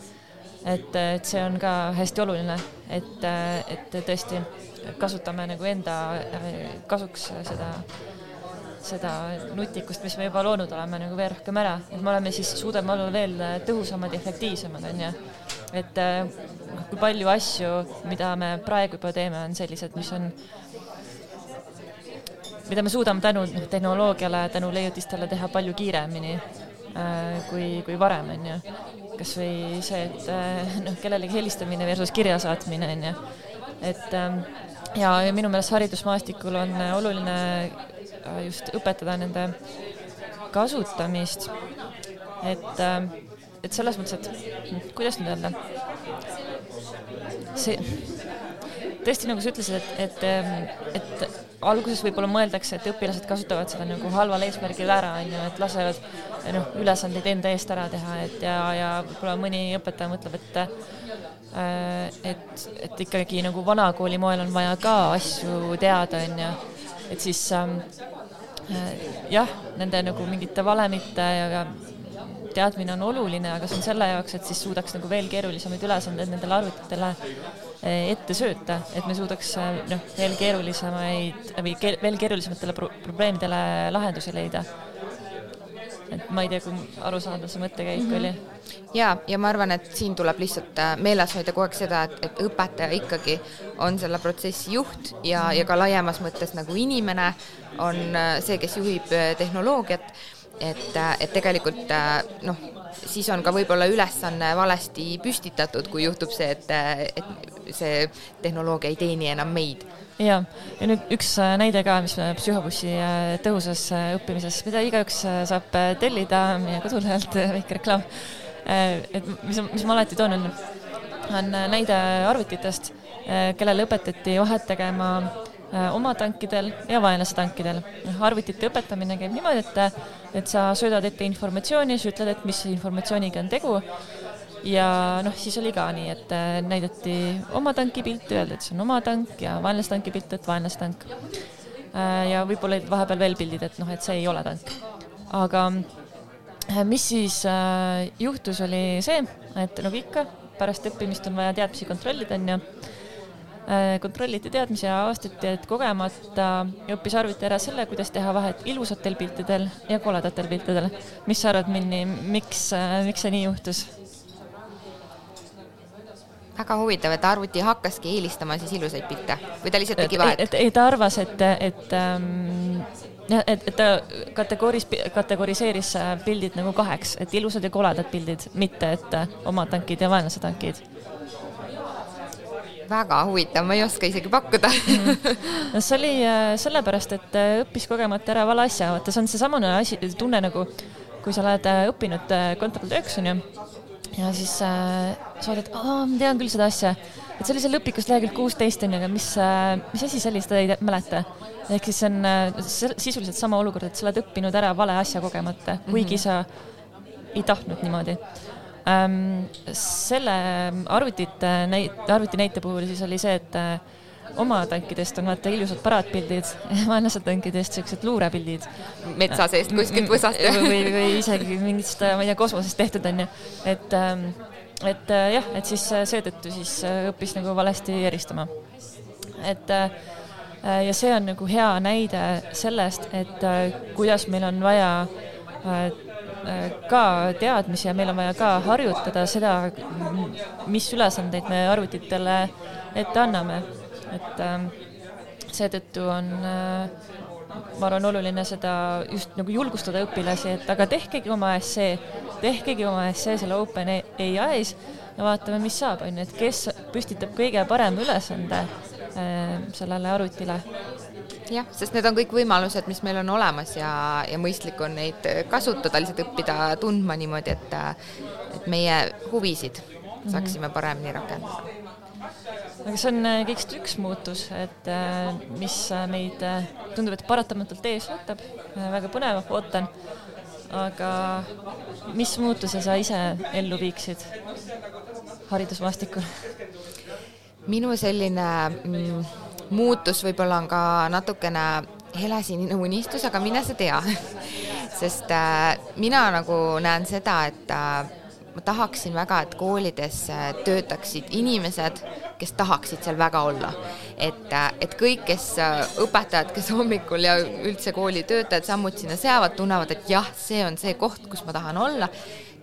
et, et see on ka hästi oluline, et, et tõesti kasutame nagu enda kasuks seda seda nutikust, mis me juba loonud oleme, nagu veel rohkem ära, et me oleme siis, suudame olla veel tõhusamad ja efektiivsemad, on ju. et kui palju asju, mida me praegu juba teeme, on sellised, mis on, mida me suudame tänu tehnoloogiale, tänu leiutistele teha palju kiiremini äh, kui, kui varem, on ju. kas või see, et äh, noh, kellelegi helistamine versus kirja saatmine, on ju. et ähm, ja, ja minu meelest haridusmaastikul on oluline Äh, just õpetada nende kasutamist. et, äh, et selles mõttes, et kuidas nüüd öelda, see, tõesti, nagu sa ütlesid, et, et, ähm, et alguses võib-olla mõeldakse, et õpilased kasutavad seda nagu halval eesmärgil ära, on ju, et lasevad noh, ülesandeid enda eest ära teha, et ja, ja võib-olla mõni õpetaja mõtleb, et äh, et, et ikkagi nagu vanakooli moel on vaja ka asju teada, on ju, et siis ähm, Äh, jah, nende nagu mingite valemite ja teadmine on oluline, aga see on selle jaoks, et siis suudaks nagu veel keerulisemaid ülesandeid nendele arvutitele äh, ette sööta, et me suudaks äh, noh, veel keerulisemaid või ke veel keerulisematele pro probleemidele lahendusi leida. et ma ei tea, kui arusaadav see mõttekäik mm -hmm. oli ja, ja ma arvan, et siin tuleb lihtsalt meeles hoida kogu aeg seda, et, et õpetaja ikkagi on selle protsessi juht ja, ja ka laiemas mõttes nagu inimene on äh, see, kes juhib äh, tehnoloogiat, et, äh, et tegelikult noh, siis on ka võib-olla ülesanne valesti püstitatud, kui juhtub see, et, et see tehnoloogia ei teeni enam meid ja, ja nüüd üks näide ka, mis psühhobussi tõhusas õppimises, mida igaüks saab tellida meie kodulehelt, väike reklaam. et mis, mis ma alati toon, on, on näide arvutitest, kellele õpetati vahet tegema Äh, oma tankidel ja vaenlase tankidel. arvutite õpetamine käib niimoodi, et, et sa söödad ette informatsiooni, sa ütled, et mis informatsiooniga on tegu ja noh, siis oli ka nii, et äh, näidati oma tanki pilti, öeldi, et see on oma tank ja vaenlase tanki pilt, et vaenlase tank. Äh, ja võib-olla olid vahepeal veel pildid, et noh, et see ei ole tank. aga mis siis juhtus, oli see, et nagu ikka, pärast õppimist on vaja teadmisi kontrollida, onju Äh, kontrolliti teadmisi ja avastati, et kogemata õppis arvuti ära selle, kuidas teha vahet ilusatel piltidel ja koledatel piltidel. mis sa arvad, Minni, miks, äh, miks see nii juhtus? väga huvitav, et arvuti hakkaski eelistama siis ilusaid pilte või ta lihtsalt tegi vahet? et, et, et ta arvas, et, et ähm, jah, et, et ta kategooris, kategoriseeris äh, pildid nagu kaheks, et ilusad ja koledad pildid, mitte et oma tankid ja vaenlase tankid väga huvitav, ma ei oska isegi pakkuda no see oli äh, sellepärast, et äh, õppis kogemata ära vale asja, vaata see on seesamune asi, tunne nagu, kui sa oled äh, õppinud kontrolltööks onju ja siis äh, sa oled, aa, ma tean küll seda asja, et see oli seal õpikus lehekülg kuusteist onju, aga mis äh,, mis asi see oli, seda ei mäleta. ehk siis see on äh, sisuliselt sama olukord, et sa oled õppinud ära vale asja kogemata, kuigi mm -hmm. sa ei tahtnud niimoodi ähm,. selle arvutite näit-, arvuti näite puhul siis oli see, et äh, oma tankidest on vaata ilusad paraadpildid, vaenlase tankidest siuksed luurepildid. metsa seest kuskilt võsast või, või isegi mingist, ma ei tea, kosmosest tehtud onju, et ähm, et jah, et siis seetõttu siis õppis nagu valesti eristama. et ja see on nagu hea näide sellest, et kuidas meil on vaja ka teadmisi ja meil on vaja ka harjutada seda, mis ülesandeid me arvutitele ette anname. et ähm, seetõttu on, äh, ma arvan, oluline seda just nagu julgustada õpilasi, et aga tehkegi oma essee, tehkegi oma essee selle OpenAI-s ja vaatame, mis saab, on ju, et kes püstitab kõige parema ülesande äh, sellele arvutile jah, sest need on kõik võimalused, mis meil on olemas ja, ja mõistlik on neid kasutada, lihtsalt õppida tundma niimoodi, et, et meie huvisid saaksime paremini rakendada. aga see on äh, kõigest üks muutus, et äh, mis äh, meid tundub, et paratamatult ees ootab, väga põnev, ootan. aga mis muutuse sa ise ellu viiksid haridusmaastikul? minu selline mm, muutus võib-olla on ka natukene helesinine unistus, aga mine sa tea sest äh, mina nagu näen seda, et äh, ma tahaksin väga, et koolides töötaksid inimesed, kes tahaksid seal väga olla. et, et kõik, kes õpetajad, kes hommikul ja üldse koolitöötajad sammud sinna seavad, tunnevad, et jah, see on see koht, kus ma tahan olla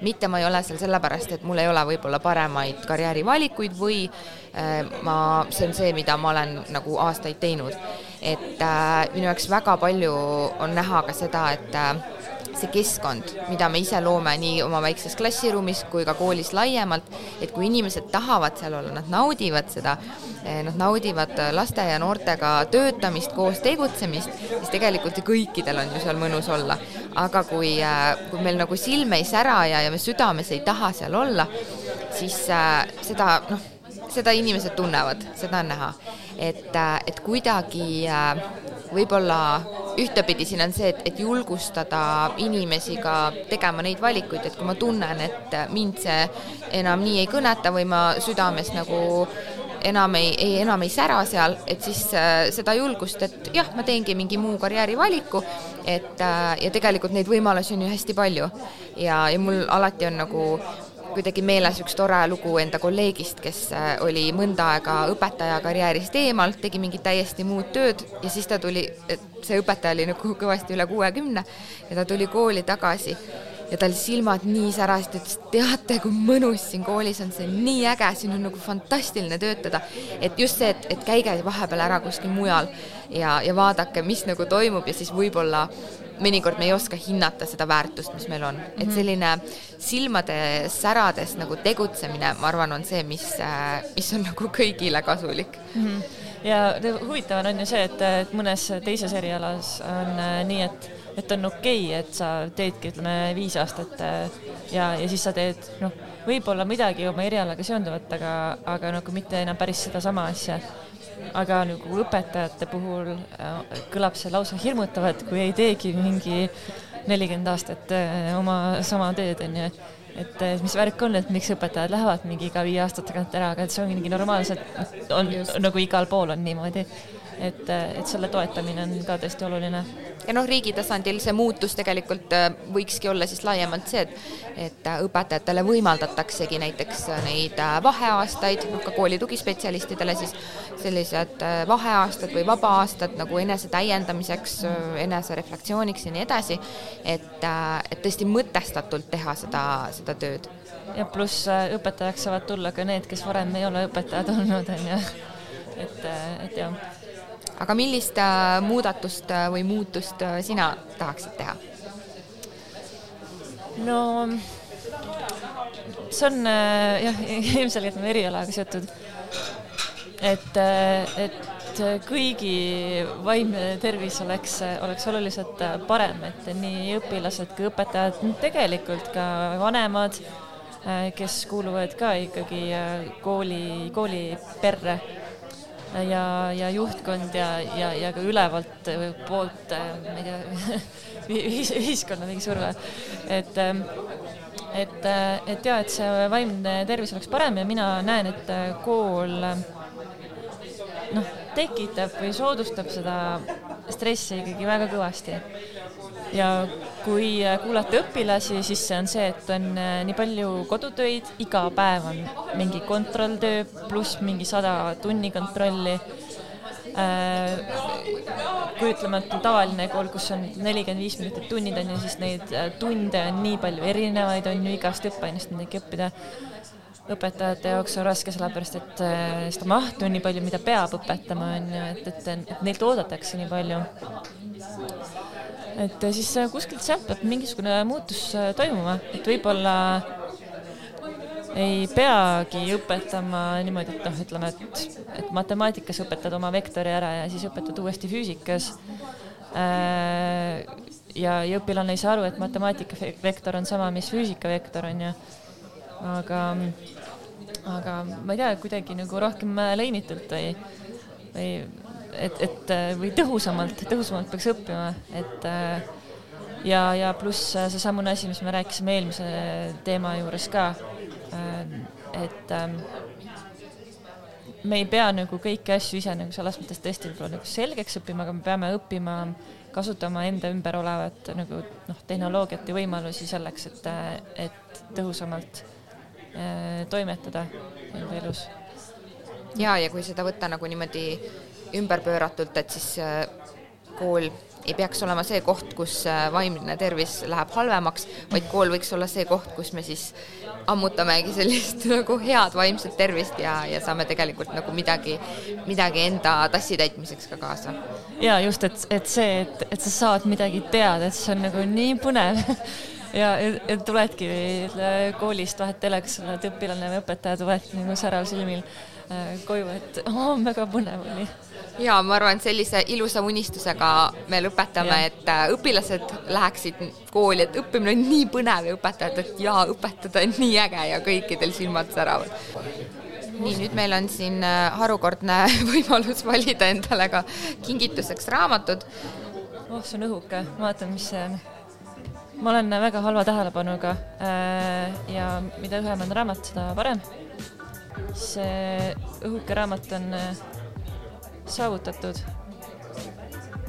mitte ma ei ole seal sellepärast, et mul ei ole võib-olla paremaid karjäärivalikuid või äh, ma, see on see, mida ma olen nagu aastaid teinud. et äh, minu jaoks väga palju on näha ka seda, et äh, see keskkond, mida me ise loome nii oma väikses klassiruumis kui ka koolis laiemalt, et kui inimesed tahavad seal olla, nad naudivad seda, eh, nad naudivad laste ja noortega töötamist, koos tegutsemist, siis tegelikult ju kõikidel on ju seal mõnus olla. aga kui, eh, kui meil nagu silm ei sära ja, ja me südames ei taha seal olla, siis äh, seda noh, seda inimesed tunnevad, seda on näha. et, et kuidagi äh, võib-olla ühtepidi siin on see, et, et julgustada inimesi ka tegema neid valikuid, et kui ma tunnen, et mind see enam nii ei kõneta või ma südames nagu enam ei, ei, enam ei sära seal, et siis äh, seda julgust, et jah, ma teengi mingi muu karjäärivaliku, et äh, ja tegelikult neid võimalusi on ju hästi palju. ja, ja mul alati on nagu kuidagi meeles üks tore lugu enda kolleegist, kes äh, oli mõnda aega õpetaja karjäärist eemal, tegi mingit täiesti muud tööd ja siis ta tuli, see õpetaja oli nagu kõvasti üle kuuekümne ja ta tuli kooli tagasi ja tal silmad nii särasid, ütles, teate, kui mõnus siin koolis on, see on nii äge, siin on nagu fantastiline töötada. et just see, et, et käige vahepeal ära kuskil mujal ja, ja vaadake, mis nagu toimub ja siis võib-olla mõnikord me ei oska hinnata seda väärtust, mis meil on, et mhm. selline silmade särades nagu tegutsemine, ma arvan, on see, mis, mis on nagu kõigile kasulik mm. -hmm. ja huvitav on ju see, et, et mõnes teises erialas on äh, nii, et, et on okei okay,, et sa teedki, ütleme, viis aastat äh, ja, ja siis sa teed, noh, võib-olla midagi oma erialaga seonduvat, aga, aga nagu mitte enam päris sedasama asja aga nagu õpetajate puhul äh, kõlab see lausa hirmutavalt, kui ei teegi mingi nelikümmend aastat äh, oma sama teed, onju. et mis värk on, et miks õpetajad lähevad mingi iga viie aasta tagant ära, aga et see on mingi normaalselt, on Just. nagu igal pool on niimoodi et, et selle toetamine on ka tõesti oluline. ja noh, riigi tasandil see muutus tegelikult äh, võikski olla siis laiemalt see, et, et äh, õpetajatele võimaldataksegi näiteks äh, neid vaheaastaid, noh ka kooli tugispetsialistidele siis sellised vaheaastad või vaba-aastad nagu enese täiendamiseks, enesereflektsiooniks ja nii edasi, et, et tõesti mõtestatult teha seda, seda tööd. ja pluss õpetajaks saavad tulla ka need, kes varem ei ole õpetajad olnud, on ju. et, et jah aga millist äh, muudatust äh, või muutust äh, sina tahaksid teha? no see on jah, ilmselgelt on erialaga seotud. et, et kõigi vaimne tervis oleks, oleks oluliselt parem, et nii õpilased kui õpetajad, tegelikult ka vanemad, kes kuuluvad ka ikkagi kooli, kooliperre ja, ja juhtkond ja, ja, ja ka ülevalt poolt, ma ei tea, ühiskonna mingi surve, et et, et ja, et see vaimne tervis oleks parem ja mina näen, et kool noh, tekitab või soodustab seda stressi ikkagi väga kõvasti ja kui äh, kuulata õpilasi, siis see on see, et on äh, nii palju kodutöid, iga päev on mingi kontrolltöö pluss mingi sada tunni kontrolli. Äh, kui ütleme, et tavaline kool, kus on nelikümmend viis minutit tunnid on ju, siis neid tunde on nii palju erinevaid, on ju igast õppeainest midagi õppida õpetajate jaoks on raske, sellepärast et seda mahtu on nii palju, mida peab õpetama, on ju, et, et, et neilt oodatakse nii palju et siis äh, kuskilt sealt peab mingisugune muutus äh, toimuma, et võib-olla ei peagi õpetama niimoodi, et noh, ütleme, et, et matemaatikas õpetad oma vektori ära ja siis õpetad uuesti füüsikas. Ja, ja õpilane ei saa aru, et matemaatika vektor on sama, mis füüsika vektor on ju. aga, aga ma ei tea, kuidagi nagu rohkem lõimitult või, või et, et või tõhusamalt, tõhusamalt peaks õppima, et ja, ja pluss seesamune asi, mis me rääkisime eelmise teema juures ka, et me ei pea nagu kõiki asju ise nagu selles mõttes tõesti võib-olla nagu selgeks õppima, aga me peame õppima kasutama enda ümber olevat nagu noh, tehnoloogiat ja võimalusi selleks, et, et tõhusamalt toimetada enda elus. ja, ja kui seda võtta nagu niimoodi ümberpööratult, et siis kool ei peaks olema see koht, kus vaimne tervis läheb halvemaks, vaid kool võiks olla see koht, kus me siis ammutamegi sellist nagu head vaimset tervist ja, ja saame tegelikult nagu midagi, midagi enda tassi täitmiseks ka kaasa. ja just, et, et see, et, et sa saad midagi teada, et see on nagu nii põnev ja, ja tuledki koolist, vahet telekas, oled õpilane või õpetaja, tuledki nagu särav silmil äh, koju, et oo, väga põnev oli ja ma arvan, et sellise ilusa unistusega me lõpetame, et äh, õpilased läheksid kooli, et õppimine on nii põnev ja õpetajad, et jaa, õpetada on nii äge ja kõikidel silmad säravad. nii, nüüd meil on siin äh, harukordne võimalus valida endale ka kingituseks raamatud. oh, see on õhuke, vaatan, mis see on. ma olen väga halva tähelepanuga äh, ja mida õhem on raamat, seda parem. see õhuke raamat on saavutatud?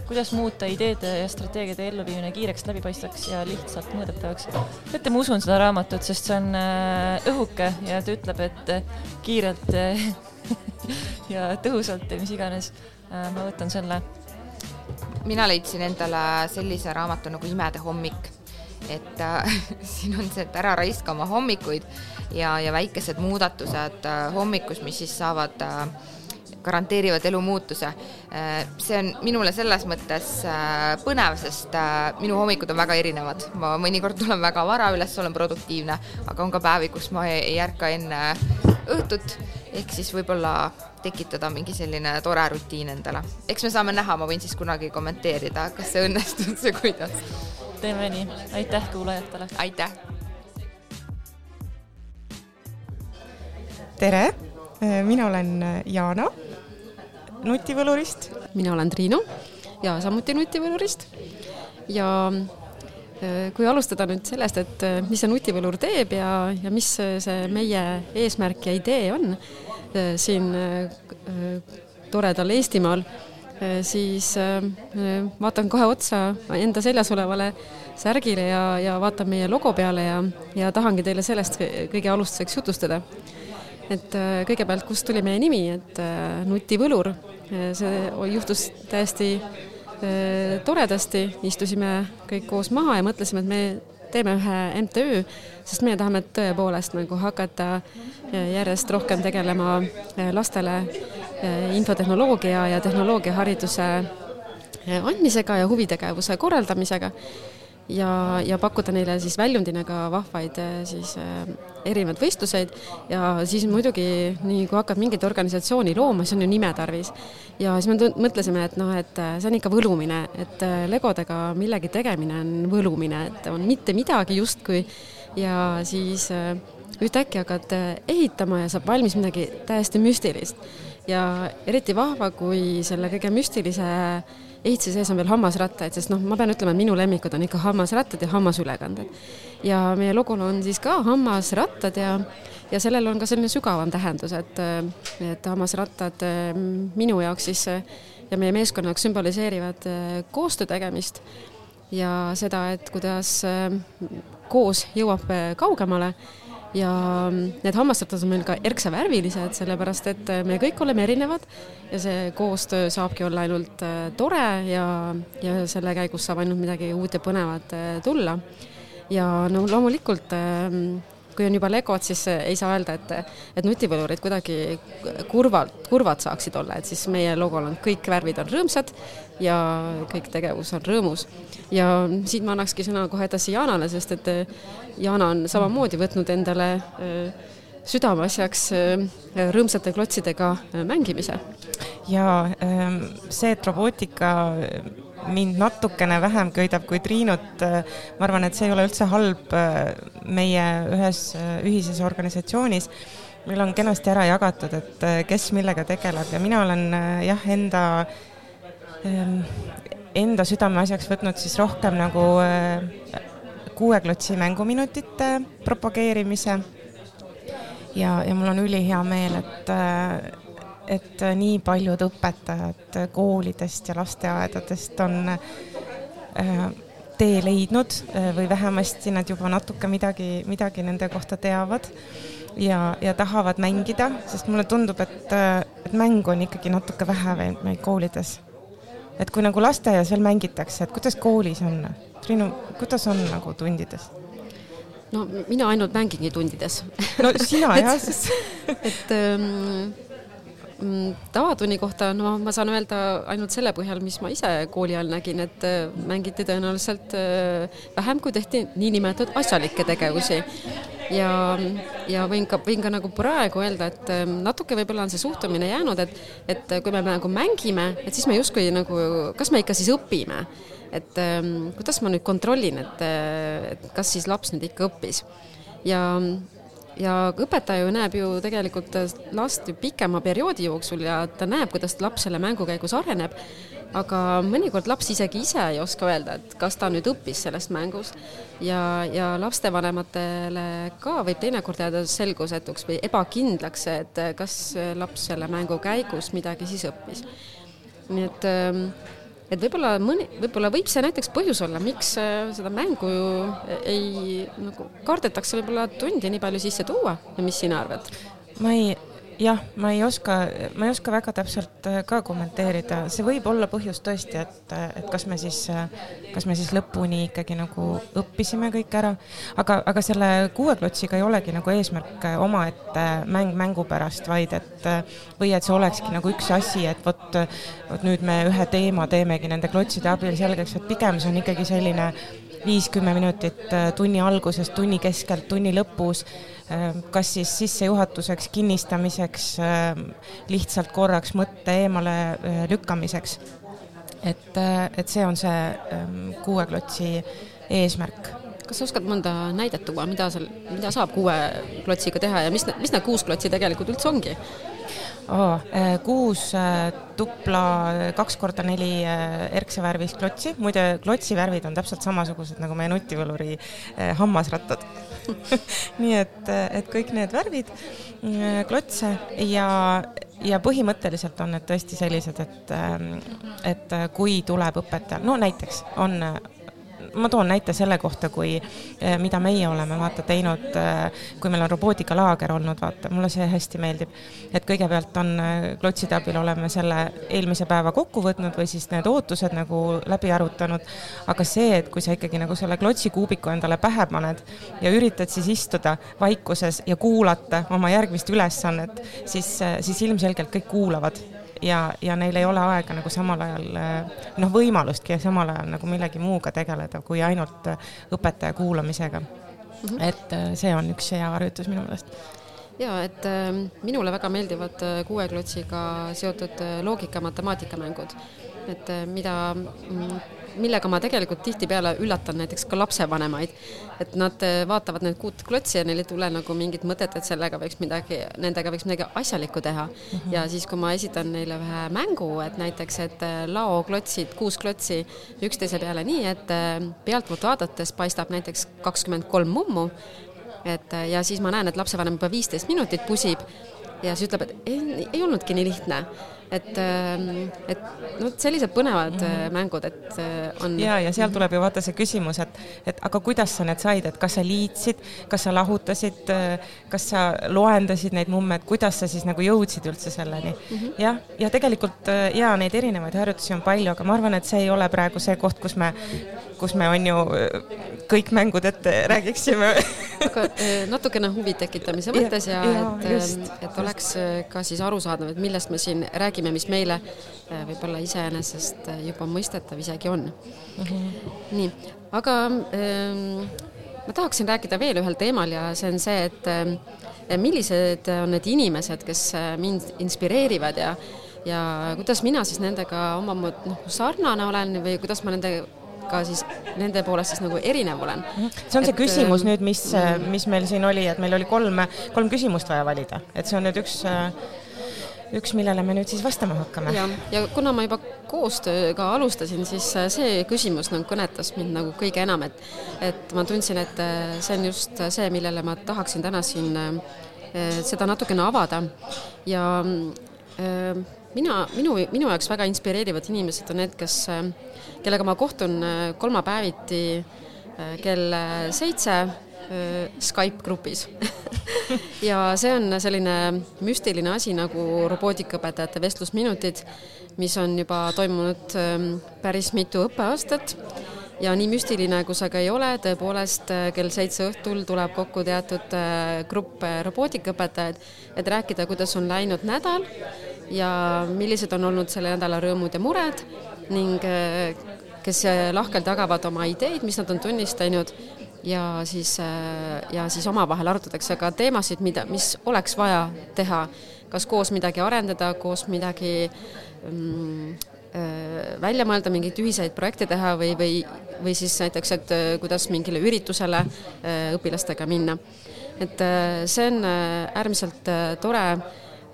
kuidas muuta ideede ja strateegiate elluviimine kiireks, läbipaistvaks ja lihtsalt mõõdetavaks? teate, ma usun seda raamatut, sest see on äh, õhuke ja ta ütleb, et äh, kiirelt äh, ja tõhusalt ja mis iganes. ma võtan selle. mina leidsin endale sellise raamatu nagu Imede hommik et äh, siin on see, et ära raiska oma hommikuid ja, ja väikesed muudatused äh, hommikus, mis siis saavad äh, garanteerivad elu muutuse. Äh, see on minule selles mõttes äh, põnev, sest äh, minu hommikud on väga erinevad. ma mõnikord tulen väga vara üles, olen produktiivne, aga on ka päevi, kus ma ei ärka enne õhtut, ehk siis võib-olla tekitada mingi selline tore rutiin endale. eks me saame näha, ma võin siis kunagi kommenteerida, kas see õnnestus ja kuidas. teeme nii, aitäh kuulajatele. aitäh. tere, mina olen Jaana nutivõlurist. mina olen Triinu ja samuti nutivõlurist. ja äh, kui alustada nüüd sellest, et äh, mis see nutivõlur teeb ja, ja mis see meie eesmärk ja idee on äh, siin toredal Eestimaal, siis vaatan kohe otsa enda seljas olevale särgile ja, ja vaatan meie logo peale ja, ja tahangi teile sellest kõige alustuseks jutustada. et kõigepealt, kust tuli meie nimi, et nutivõlur see juhtus täiesti äh, toredasti, istusime kõik koos maha ja mõtlesime, et me teeme ühe MTÜ, sest meie tahame tõepoolest nagu hakata äh, järjest rohkem tegelema lastele infotehnoloogia ja tehnoloogiahariduse andmisega ja huvitegevuse korraldamisega ja, ja pakkuda neile siis väljundina ka vahvaid äh, siis äh, erinevaid võistluseid ja siis muidugi nii kui hakkad mingit organisatsiooni looma, siis on ju nime tarvis. ja siis me mõtlesime, et noh, et äh, see on ikka võlumine, et legodega millegi tegemine on võlumine, et on mitte midagi justkui ja siis ühtäkki hakkad ehitama ja saab valmis midagi täiesti müstilist. ja eriti vahva, kui selle kõige müstilise ehituse sees on veel hammasrattaid, sest noh, ma pean ütlema, et minu lemmikud on ikka hammasrattad ja hammasülekanded. ja meie logol on siis ka hammasrattad ja, ja sellel on ka selline sügavam tähendus, et, et hammasrattad minu jaoks siis ja meie meeskonna jaoks sümboliseerivad koostöö tegemist ja seda, et kuidas koos jõuab kaugemale ja need hammasrattad on meil ka erksavärvilised, sellepärast et me kõik oleme erinevad ja see koostöö saabki olla ainult äh, tore ja, ja selle käigus saab ainult midagi uut ja põnevat äh, tulla. ja no loomulikult ähm, kui on juba legod, siis äh, ei saa öelda, et, et nutivõlurid kuidagi kurvalt, kurvad saaksid olla, et siis meie logol on kõik värvid on rõõmsad ja kõik tegevus on rõõmus. ja siit ma annakski sõna kohe edasi Jaanale, sest et Jana on samamoodi võtnud endale äh, südameasjaks äh, rõõmsate klotsidega mängimise. ja ähm, see, et robootika mind natukene vähem köidab kui Triinut, ma arvan, et see ei ole üldse halb meie ühes ühises organisatsioonis. meil on kenasti ära jagatud, et kes millega tegeleb ja mina olen jah, enda enda südameasjaks võtnud siis rohkem nagu kuue klotsi mänguminutite propageerimise. ja, ja mul on ülihea meel, et, et nii paljud õpetajad koolidest ja lasteaedadest on äh, tee leidnud või vähemasti nad juba natuke midagi, midagi nende kohta teavad ja, ja tahavad mängida, sest mulle tundub, et, et mängu on ikkagi natuke vähe veel meil koolides. Et kui nagu lasteaias veel mängitakse, et kuidas koolis on? Triinu, kuidas on nagu tundides? no mina ainult mängingi tundides. no sina jah, sest et ähm, Mm, tavatunni kohta, no ma saan öelda ainult selle põhjal, mis ma ise kooli ajal nägin, et äh, mängiti tõenäoliselt äh, vähem, kui tehti niinimetatud asjalikke tegevusi. Ja, ja võin ka, võin ka nagu praegu öelda, et äh, natuke võib-olla on see suhtumine jäänud, et, et kui me nagu mängime, et siis me justkui nagu, kas me ikka siis õpime? Et ähm, kuidas ma nüüd kontrollin, et, et kas siis laps nüüd ikka õppis? Ja ja õpetaja ju näeb ju tegelikult last ju pikema perioodi jooksul ja ta näeb, kuidas laps selle mängu käigus areneb, aga mõnikord laps isegi ise ei oska öelda, et kas ta nüüd õppis sellest mängust ja, ja lapsevanematele ka võib teinekord jääda selgusetuks või ebakindlaks, et kas laps selle mängu käigus midagi siis õppis. nii et ähm, et võib-olla mõni, võib-olla võib see näiteks põhjus olla, miks äh, seda mängu ei nagu kardetakse võib-olla tundi nii palju sisse tuua ja mis sina arvad? ma ei jah, ma ei oska, ma ei oska väga täpselt äh, ka kommenteerida, see võib olla põhjus tõesti, et, äh, et kas me siis, äh, kas me siis lõpuni ikkagi nagu õppisime kõik ära, aga, aga selle kuueklotsiga ei olegi nagu eesmärk omaette mäng mängu pärast, vaid et või et see olekski nagu üks asi, et vot, vot nüüd me ühe teema teemegi nende klotside abil selgeks, et pigem see on ikkagi selline viis-kümme minutit tunni alguses, tunni keskelt, tunni lõpus kas siis sissejuhatuseks, kinnistamiseks, ehm, lihtsalt korraks mõtte eemale ehm, lükkamiseks. et, et see on see kuue klotsi eesmärk kas sa oskad mõnda näidet tuua, mida seal, mida saab kuue klotsiga teha ja mis, mis need kuus klotsi tegelikult üldse ongi? Oh,. kuus äh, tupla kaks korda neli äh, erksevärvist klotsi, muide klotsi värvid on täpselt samasugused nagu meie nutivõluri hammasrattad nii et, et kõik need värvid, klotse ja, ja põhimõtteliselt on need tõesti sellised, et, et kui tuleb õpetaja, no näiteks on ma toon näite selle kohta, kui, eh, mida meie oleme vaata teinud, eh, kui meil on robootikalaager olnud, vaata, mulle see hästi meeldib. et kõigepealt on eh, klotside abil oleme selle eelmise päeva kokku võtnud või siis need ootused nagu läbi arutanud, aga see, et kui sa ikkagi nagu selle klotsikuubiku endale pähe paned ja üritad siis istuda vaikuses ja kuulata oma järgmist ülesannet, siis, siis ilmselgelt kõik kuulavad ja, ja neil ei ole aega nagu samal ajal noh, võimalustki samal ajal nagu millegi muuga tegeleda, kui ainult õpetaja kuulamisega mm. -hmm. et äh, see on üks hea harjutus minu meelest ja et minule väga meeldivad äh, kuueklotsiga seotud äh, loogika matemaatikamängud, et mida mm, millega ma tegelikult tihtipeale üllatan näiteks ka lapsevanemaid, et nad eh, vaatavad need kuut klotsi ja neil ei tule nagu mingit mõtet, et sellega võiks midagi, nendega võiks midagi asjalikku teha mm. -hmm. ja siis, kui ma esitan neile ühe mängu, et näiteks, et eh, laoklotsid, kuus klotsi üksteise peale nii, et eh, pealtpoolt vaadates paistab näiteks kakskümmend kolm mummu, et ja siis ma näen, et lapsevanem juba viisteist minutit pusib ja siis ütleb, et ei, ei olnudki nii lihtne et, ähm, et noh, sellised põnevad mm -hmm. mängud, et äh, on. ja, ja seal tuleb ju vaata see küsimus, et, et aga kuidas sa need said, et kas sa liitsid, kas sa lahutasid, äh, kas sa loendasid neid mumme, et kuidas sa siis nagu jõudsid üldse selleni mm -hmm.. jah, ja tegelikult ja neid erinevaid harjutusi on palju, aga ma arvan, et see ei ole praegu see koht, kus me, kus me on ju kõik mängud ette räägiksime aga natukene huvi tekitamise mõttes ja, ja, ja et, just, et oleks ka siis arusaadav, et millest me siin räägime mis meile võib-olla iseenesest juba mõistetav isegi on mm. -hmm. nii, aga ma tahaksin rääkida veel ühel teemal ja see on see, et millised on need inimesed, kes mind inspireerivad ja ja kuidas mina siis nendega omamoodi noh, sarnane olen või kuidas ma nende ka siis nende poolest siis nagu erinev olen. Mhm. see on et, see küsimus nüüd, mis, mis meil siin oli, et meil oli kolm, kolm küsimust vaja valida, et see on nüüd üks üks, millele me nüüd siis vastama hakkame. ja, ja kuna ma juba koostööga alustasin, siis äh, see küsimus nagu kõnetas mind nagu kõige enam, et et ma tundsin, et äh, see on just see, millele ma tahaksin täna siin äh, seda natukene avada ja mina, minu, minu jaoks väga inspireerivad inimesed on need, kes, kellega ma kohtun kolmapäeviti kell seitse Skype grupis. Ja see on selline müstiline asi nagu robootikaõpetajate vestlusminutid, mis on juba toimunud ähm, päris mitu õppeaastat. Ja nii müstiline, kui see ka ei ole, tõepoolest kell seitse õhtul tuleb kokku teatud grupp robootikaõpetajaid, et rääkida, kuidas on läinud nädal ja millised on olnud selle nädala rõõmud ja mured ning kes lahkelt jagavad oma ideid, mis nad on tunnistanud ja siis, ja siis omavahel arutatakse ka teemasid, mida, mis oleks vaja teha, kas koos midagi arendada, koos midagi mm, välja mõelda, mingeid ühiseid projekte teha või, või, või siis näiteks, et kuidas mingile üritusele õpilastega minna. et see on äärmiselt tore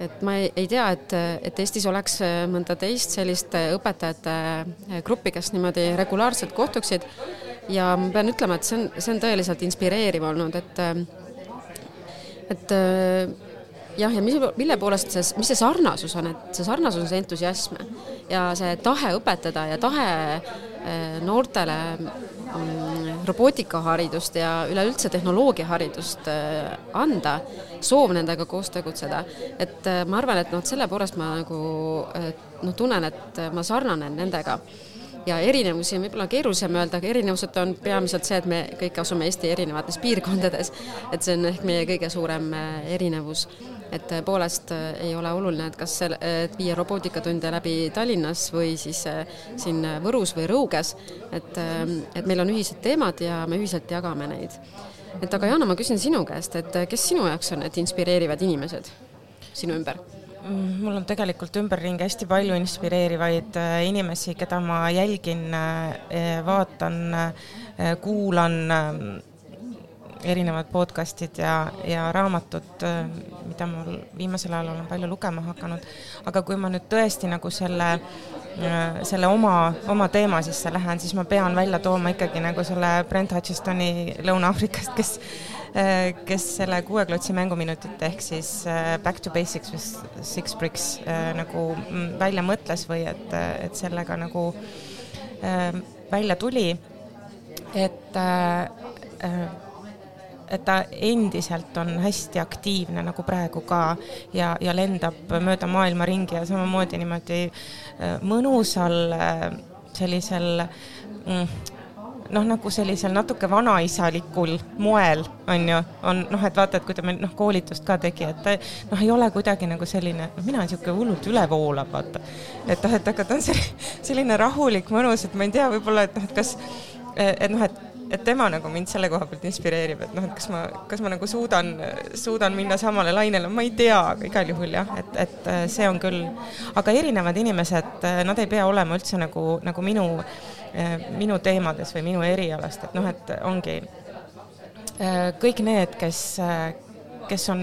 et ma ei, ei tea, et, et Eestis oleks mõnda teist sellist õpetajate gruppi, kes niimoodi regulaarselt kohtuksid. Ja ma pean ütlema, et see on, see on tõeliselt inspireeriv olnud, et et jah, ja mis, mille poolest see, mis see sarnasus on, et see sarnasus on see entusiasm ja see tahe õpetada ja tahe noortele robootikaharidust ja üleüldse tehnoloogiaharidust anda soov nendega koos tegutseda. et äh, ma arvan, et noh, selle poolest ma nagu noh, tunnen, et ma sarnanen nendega ja erinevusi on võib-olla keerulisem öelda, aga erinevused on peamiselt see, et me kõik asume Eesti erinevates piirkondades, et see on ehk meie kõige suurem äh, erinevus. Et tõepoolest äh, ei ole oluline, et kas see, et viia robootikatunde läbi Tallinnas või siis siin Võrus või Rõuges, et, et meil on ühised teemad ja me ühiselt jagame neid et aga Jana, ma küsin sinu käest, et kes sinu jaoks on need inspireerivad inimesed sinu ümber? Mm, mul on tegelikult ümberringi hästi palju inspireerivaid äh, inimesi, keda ma jälgin, äh, vaatan, äh, kuulan, erinevad podcastid ja, ja raamatud, mida mul viimasel ajal olen palju lugema hakanud. aga kui ma nüüd tõesti nagu selle Äh, selle oma, oma teema sisse lähen, siis ma pean välja tooma ikkagi nagu selle Brent Hutchistoni Lõuna-Aafrikast, kes äh, kes selle kuueklotsi mänguminutit ehk siis äh, Back to basics with six bricks nagu mm, välja mõtles või et, et sellega nagu välja tuli, et et ta endiselt on hästi aktiivne nagu praegu ka ja, ja lendab mööda maailma ringi ja samamoodi niimoodi äh, mõnusal äh, sellisel mm, noh, nagu sellisel natuke vanaisalikul moel, on ju, on noh, et vaata, et kui ta meil noh, koolitust ka tegi, et ta noh, ei ole kuidagi nagu selline, noh, mina niisugune hullult üle voolav, vaata. et noh, et aga ta on selline, selline rahulik, mõnus, et ma ei tea, võib-olla, et noh, et kas, et noh, et et tema nagu mind selle koha pealt inspireerib, et noh, et kas ma, kas ma nagu suudan, suudan minna samale lainele, ma ei tea, aga igal juhul jah, et, et äh, see on küll, aga erinevad inimesed, äh, nad ei pea olema üldse nagu, nagu minu, äh, minu teemades või minu erialast, et noh, et ongi kõik need, kes, kes on,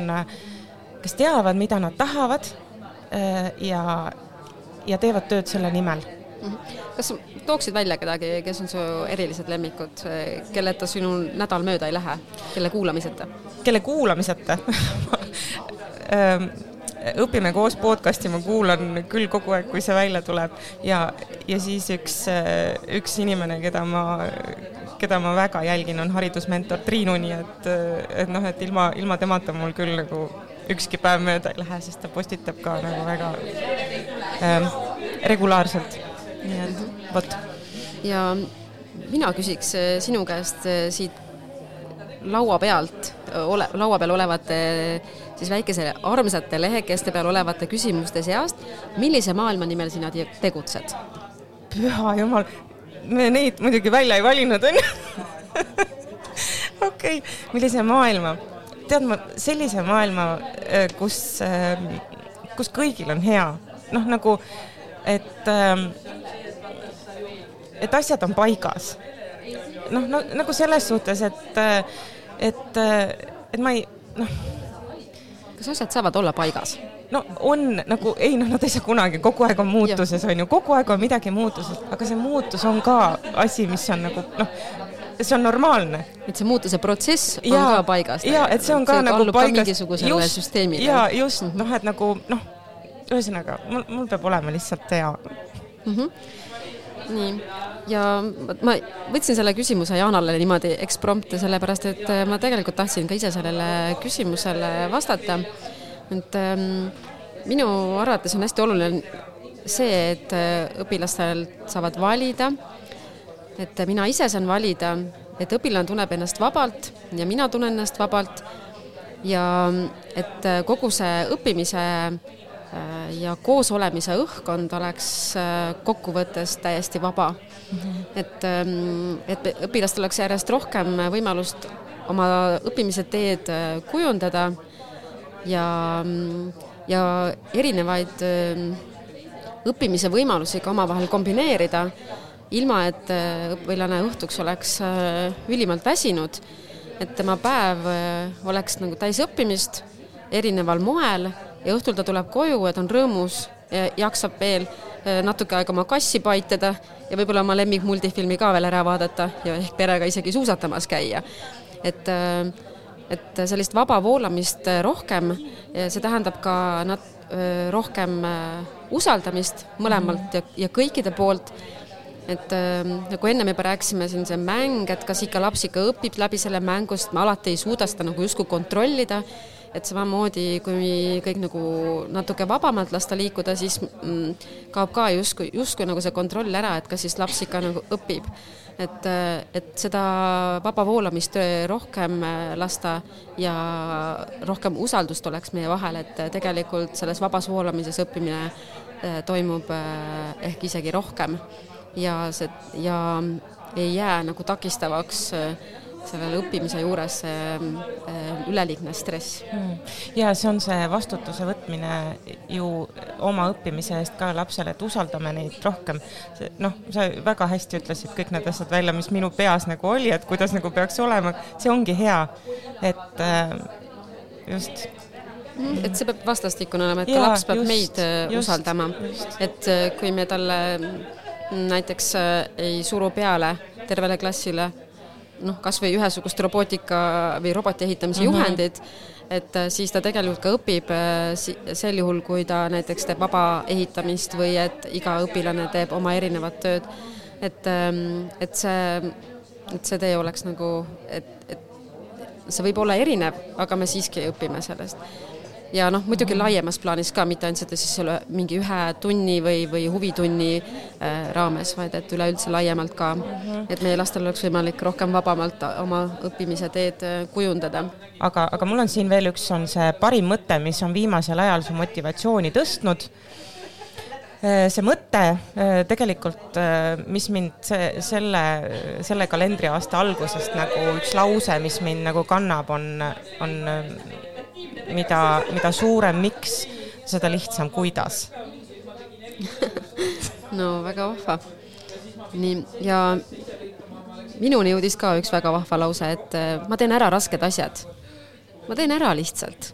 kes teavad, mida nad tahavad ja, ja teevad tööd selle nimel. Kas tooksid välja kedagi, kes on su erilised lemmikud, kelleta sinu nädal mööda ei lähe, kelle kuulamiseta? kelle kuulamiseta? Õpime koos podcast'i ma kuulan küll kogu aeg, kui see välja tuleb. Ja, ja siis üks, üks inimene, keda ma, keda ma väga jälgin, on haridusmentor Triinu, nii et, et noh, et ilma, ilma temata mul küll nagu ükski päev mööda ei lähe, sest ta postitab ka nagu väga ähm, regulaarselt nii et vot. ja mina küsiks eh, sinu käest eh, siit laua pealt ole, laua peal olevate siis väikese armsate lehekeste peal olevate küsimuste seast, millise maailma nimel sina tegutsed? püha jumal, me neid muidugi välja ei valinud, onju. okei, millise maailma? tead ma, sellise maailma, eh, kus, kus kõigil on hea, noh nagu, et äh, et asjad on paigas. noh, no nagu selles suhtes, et, et, et ma ei, noh. kas asjad saavad olla paigas? no on nagu, ei noh, nad ei saa kunagi, kogu aeg on muutuses, on ju, kogu aeg on midagi muutuses, aga see muutus on ka asi, mis on nagu noh, see on normaalne. et see muutuse protsess on ja, ka paigas. ja, et see on ka see nagu paigas. mingisugusele süsteemile. ja just -hmm. noh, et nagu noh, ühesõnaga mul, mul peab olema lihtsalt hea mm. -hmm nii, ja ma võtsin selle küsimuse Jaanale niimoodi eksprompte, sellepärast et äh, ma tegelikult tahtsin ka ise sellele küsimusele vastata. et ähm, minu arvates on hästi oluline see, et äh, õpilastel saavad valida, et mina ise saan valida, et õpilane tunneb ennast vabalt ja mina tunnen ennast vabalt ja et äh, kogu see õppimise ja koosolemise õhkkond oleks äh, kokkuvõttes täiesti vaba mm. -hmm. et, ähm, et õpilastel oleks järjest rohkem võimalust oma õppimise teed äh, kujundada ja, ja erinevaid õppimise võimalusi ka omavahel kombineerida, ilma et õpilane õhtuks oleks ülimalt väsinud, et tema päev oleks nagu täis õppimist erineval moel ja õhtul ta tuleb koju ja ta on rõõmus ja jaksab veel äh, natuke aega oma kassi paitada ja võib-olla oma lemmikmultifilmi ka veel ära vaadata ja ehk perega isegi suusatamas käia. et, äh, et sellist vaba voolamist rohkem, see tähendab ka nat-, rohkem usaldamist mõlemalt ja, ja kõikide poolt et nagu ennem juba rääkisime, siin see mäng, et kas ikka laps ikka õpib läbi selle mängu, sest me alati ei suuda seda nagu justkui kontrollida et samamoodi, kui kõik nagu natuke vabamalt lasta liikuda, siis mm, kaob ka justkui, justkui nagu see kontroll ära, et kas siis laps ikka nagu õpib. et, et seda vaba voolamist rohkem lasta ja rohkem usaldust oleks meie vahel, et tegelikult selles vabas voolamises õppimine toimub eh, ehk isegi rohkem ja see, ja ei jää nagu takistavaks äh, sellele õppimise juures see äh, üleliigne stress. Hmm. ja see on see vastutuse võtmine ju oma õppimise eest ka lapsele, et usaldame neid rohkem. noh, sa väga hästi ütlesid kõik need asjad välja, mis minu peas nagu oli, et kuidas nagu peaks olema, see ongi hea, et äh, just mm, et see peab vastastikune olema, et ja, laps peab just, meid äh, just, usaldama, et kui me talle näiteks ei suru peale tervele klassile noh, kas või ühesugust robootika või roboti ehitamise mm -hmm. juhendit, et äh, siis ta tegelikult ka õpib äh, sel juhul, kui ta näiteks teeb vaba ehitamist või et iga õpilane teeb oma erinevat tööd. et, ähm, et see, et see tee oleks nagu, et, et see võib olla erinev, aga me siiski õpime sellest ja noh, muidugi laiemas plaanis ka, mitte ainult seda siis selle mingi ühe tunni või, või huvitunni äh, raames, vaid et üleüldse laiemalt ka, et meie lastel oleks võimalik rohkem vabamalt oma õppimise teed äh, kujundada. aga, aga mul on siin veel üks, on see parim mõte, mis on viimasel ajal su motivatsiooni tõstnud. Äh, see mõte tegelikult, mis mind see, selle, selle kalendriaasta algusest nagu üks lause, mis mind nagu kannab, on, on mida, mida suurem miks, seda lihtsam kuidas no väga vahva. nii, ja minuni jõudis ka üks väga vahva lause, et äh, ma teen ära rasked asjad. ma teen ära lihtsalt.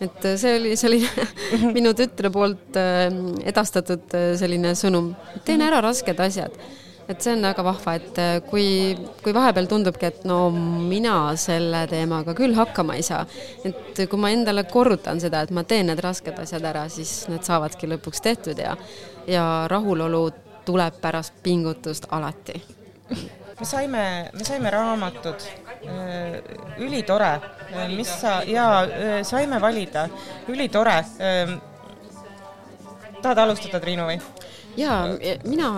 et äh, see oli selline minu tütre poolt äh, edastatud selline sõnum, teen ära rasked asjad et see on väga vahva, et äh, kui, kui vahepeal tundubki, et no mina selle teemaga küll hakkama ei saa, et kui ma endale korrutan seda, et ma teen need rasked asjad ära, siis need saavadki lõpuks tehtud ja, ja rahulolu tuleb pärast pingutust alati. me saime, me saime raamatud, äh, ülitore, äh, mis sa, jaa, saime valida, ülitore. tahad alustada, Triinu, või? jaa, mina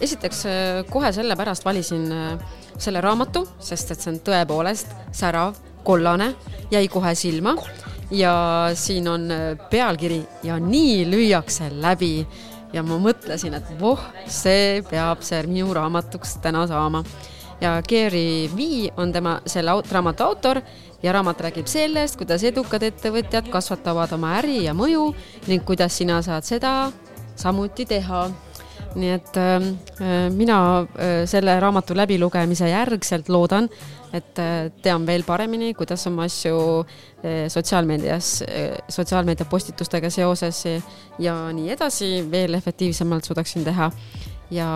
esiteks äh, kohe sellepärast valisin äh, selle raamatu, sest et see on tõepoolest särav, kollane, jäi kohe silma. Ja siin on äh, pealkiri ja nii lüüakse läbi ja ma mõtlesin, et voh, see peab see minu raamatuks täna saama. ja Gary V on tema selle raamatu autor ja raamat räägib sellest, kuidas edukad ettevõtjad kasvatavad oma äri ja mõju ning kuidas sina saad seda samuti teha nii et ähm, äh, mina äh, selle raamatu läbilugemise järgselt loodan, et äh, tean veel paremini, kuidas oma asju äh, sotsiaalmeedias äh,, sotsiaalmeedia postitustega seoses ja nii edasi veel efektiivsemalt suudaksin teha ja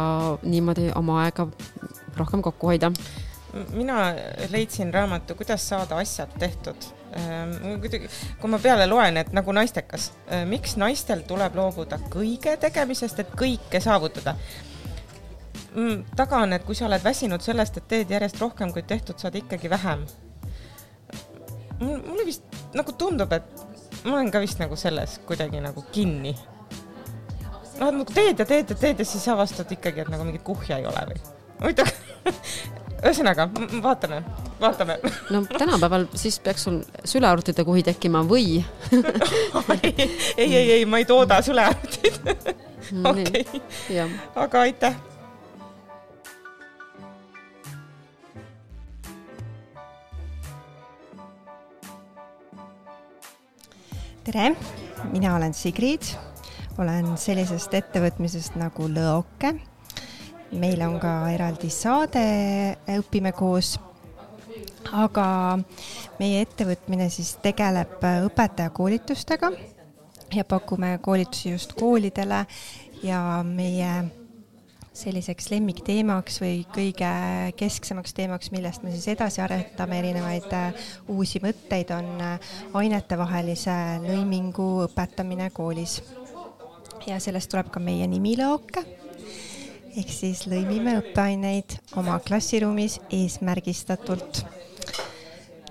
niimoodi oma aega rohkem kokku hoida mina leidsin raamatu Kuidas saada asjad tehtud. Ehm, kuidagi, kui ma peale loen, et nagu naistekas, ehm, miks naistel tuleb loobuda kõige tegemisest, et kõike saavutada mm, taga on, et kui sa oled väsinud sellest, et teed järjest rohkem, kui tehtud, saad ikkagi vähem. mulle vist nagu tundub, et ma olen ka vist nagu selles kuidagi nagu kinni. noh, et nagu teed ja teed ja teed ja siis avastad ikkagi, et nagu mingit kuhja ei ole või? huvitav ühesõnaga, vaatame, vaatame. no tänapäeval siis peaks sul sülearvutite kuhi tekkima või ei, ei, ei, ma ei tooda sülearvutit. okei, aga aitäh tere, mina olen Sigrid, olen sellisest ettevõtmisest nagu Lõoke. Meil on ka eraldi saade Õpime koos. aga meie ettevõtmine siis tegeleb õpetajakoolitustega ja pakume koolitusi just koolidele ja meie selliseks lemmikteemaks või kõige kesksemaks teemaks, millest me siis edasi arendame erinevaid äh, uusi mõtteid, on äh, ainetevahelise lõimingu õpetamine koolis. ja sellest tuleb ka meie nimi Lõoke. Ehk siis lõimime õppeaineid oma klassiruumis eesmärgistatult.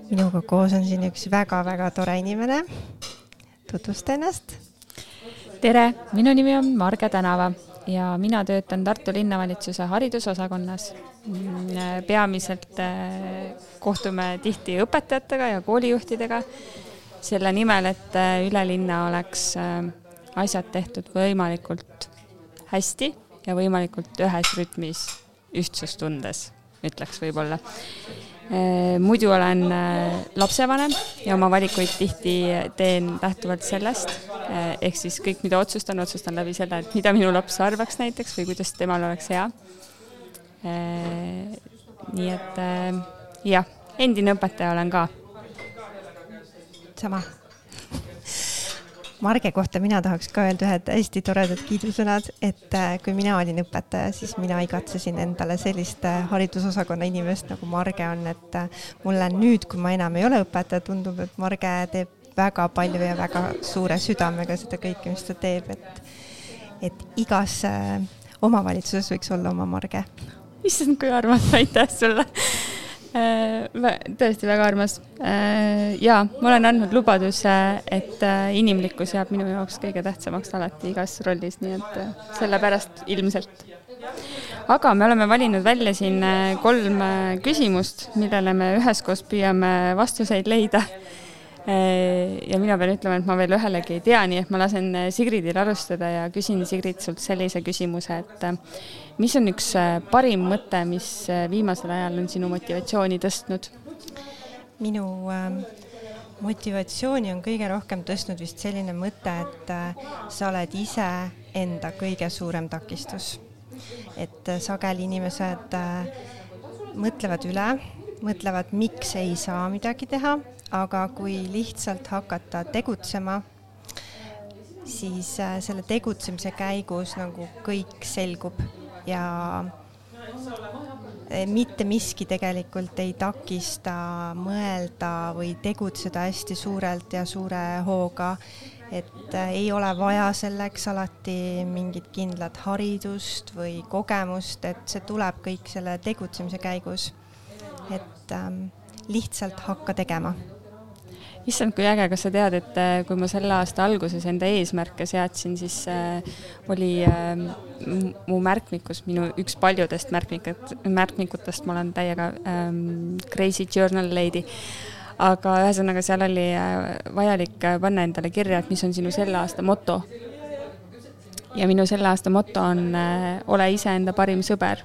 minuga koos on siin üks väga-väga tore inimene. tutvusta ennast. tere, minu nimi on Marge Tänava ja mina töötan Tartu linnavalitsuse haridusosakonnas. Mm, peamiselt äh, kohtume tihti õpetajatega ja koolijuhtidega selle nimel, et äh, üle linna oleks äh, asjad tehtud võimalikult hästi ja võimalikult ühes rütmis, ühtsustundes, ütleks võib-olla Äh, muidu olen äh, lapsevanem ja oma valikuid tihti teen lähtuvalt sellest, äh, ehk siis kõik, mida otsustan, otsustan läbi selle, et mida minu laps arvaks näiteks või kuidas temal oleks hea. nii et jah, endine õpetaja olen ka. sama Marge kohta mina tahaks ka öelda ühed hästi toredad kiidusõnad, et äh, kui mina olin õpetaja, siis mina igatsesin endale sellist äh, haridusosakonna inimest nagu Marge on, et äh, mulle nüüd, kui ma enam ei ole õpetaja, tundub, et Marge teeb väga palju ja väga suure südamega seda kõike, mis ta teeb, et, et igas omavalitsuses võiks olla oma Marge. issand, kui armas, aitäh sulle tõesti väga armas. Äh, ja ma olen andnud lubaduse, et äh, inimlikkus jääb minu jaoks kõige tähtsamaks alati igas rollis, nii et sellepärast ilmselt. aga me oleme valinud välja siin kolm küsimust, millele me üheskoos püüame vastuseid leida. ja mina pean ütlema, et ma veel ühelegi ei tea, nii et ma lasen Sigridil alustada ja küsin Sigrid sult sellise küsimuse, et mis on üks äh, parim mõte, mis äh, viimasel ajal on sinu motivatsiooni tõstnud? minu äh, motivatsiooni on kõige rohkem tõstnud vist selline mõte, et sa oled ise enda kõige suurem takistus. et sageli inimesed mõtlevad üle, mõtlevad, miks ei saa midagi teha, aga kui lihtsalt hakata tegutsema, siis selle tegutsemise käigus nagu kõik selgub ja eh, mitte miski tegelikult ei takista mõelda või tegutseda hästi suurelt ja suure hooga. et eh, ei ole vaja selleks alati mingit kindlat haridust või kogemust, et see tuleb kõik selle tegutsemise käigus. et ähm, lihtsalt hakka tegema issand, kui äge, kas sa tead, et äh, kui ma selle aasta alguses enda eesmärke seadsin, siis äh, oli äh, mu märkmikus, minu üks paljudest märkmikut, märkmikutest, ma olen täiega ähm, crazy journal lady, aga ühesõnaga seal oli äh, vajalik äh, panna endale kirja, et mis on sinu selle aasta moto. ja minu selle aasta moto on äh, ole iseenda parim sõber,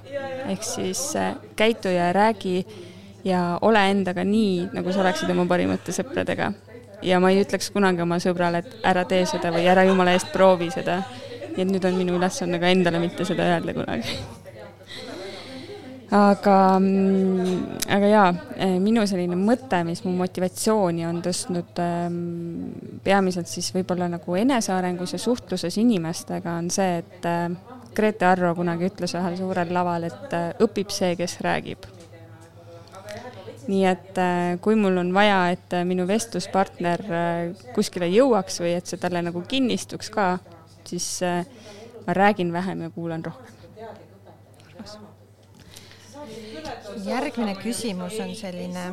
ehk siis äh, käitu ja räägi ja ole endaga nii, nagu sa oleksid oma parimate sõpradega. ja ma ei ütleks kunagi oma sõbrale, et ära tee seda või ära jumala eest proovi seda. nii et nüüd on minu ülesanne ka endale mitte seda öelda kunagi. aga, mm, aga jaa, minu selline mõte, mis mu motivatsiooni on tõstnud ehm, peamiselt siis võib-olla nagu enesearengus ja suhtluses inimestega, on see, et eh, Grete Arro kunagi ütles ühel suurel laval, et eh, õpib see, kes räägib nii et äh, kui mul on vaja, et äh, minu vestluspartner äh, kuskile jõuaks või et see talle nagu kinnistuks ka, siis ma räägin vähem ja kuulan rohkem. järgmine küsimus on selline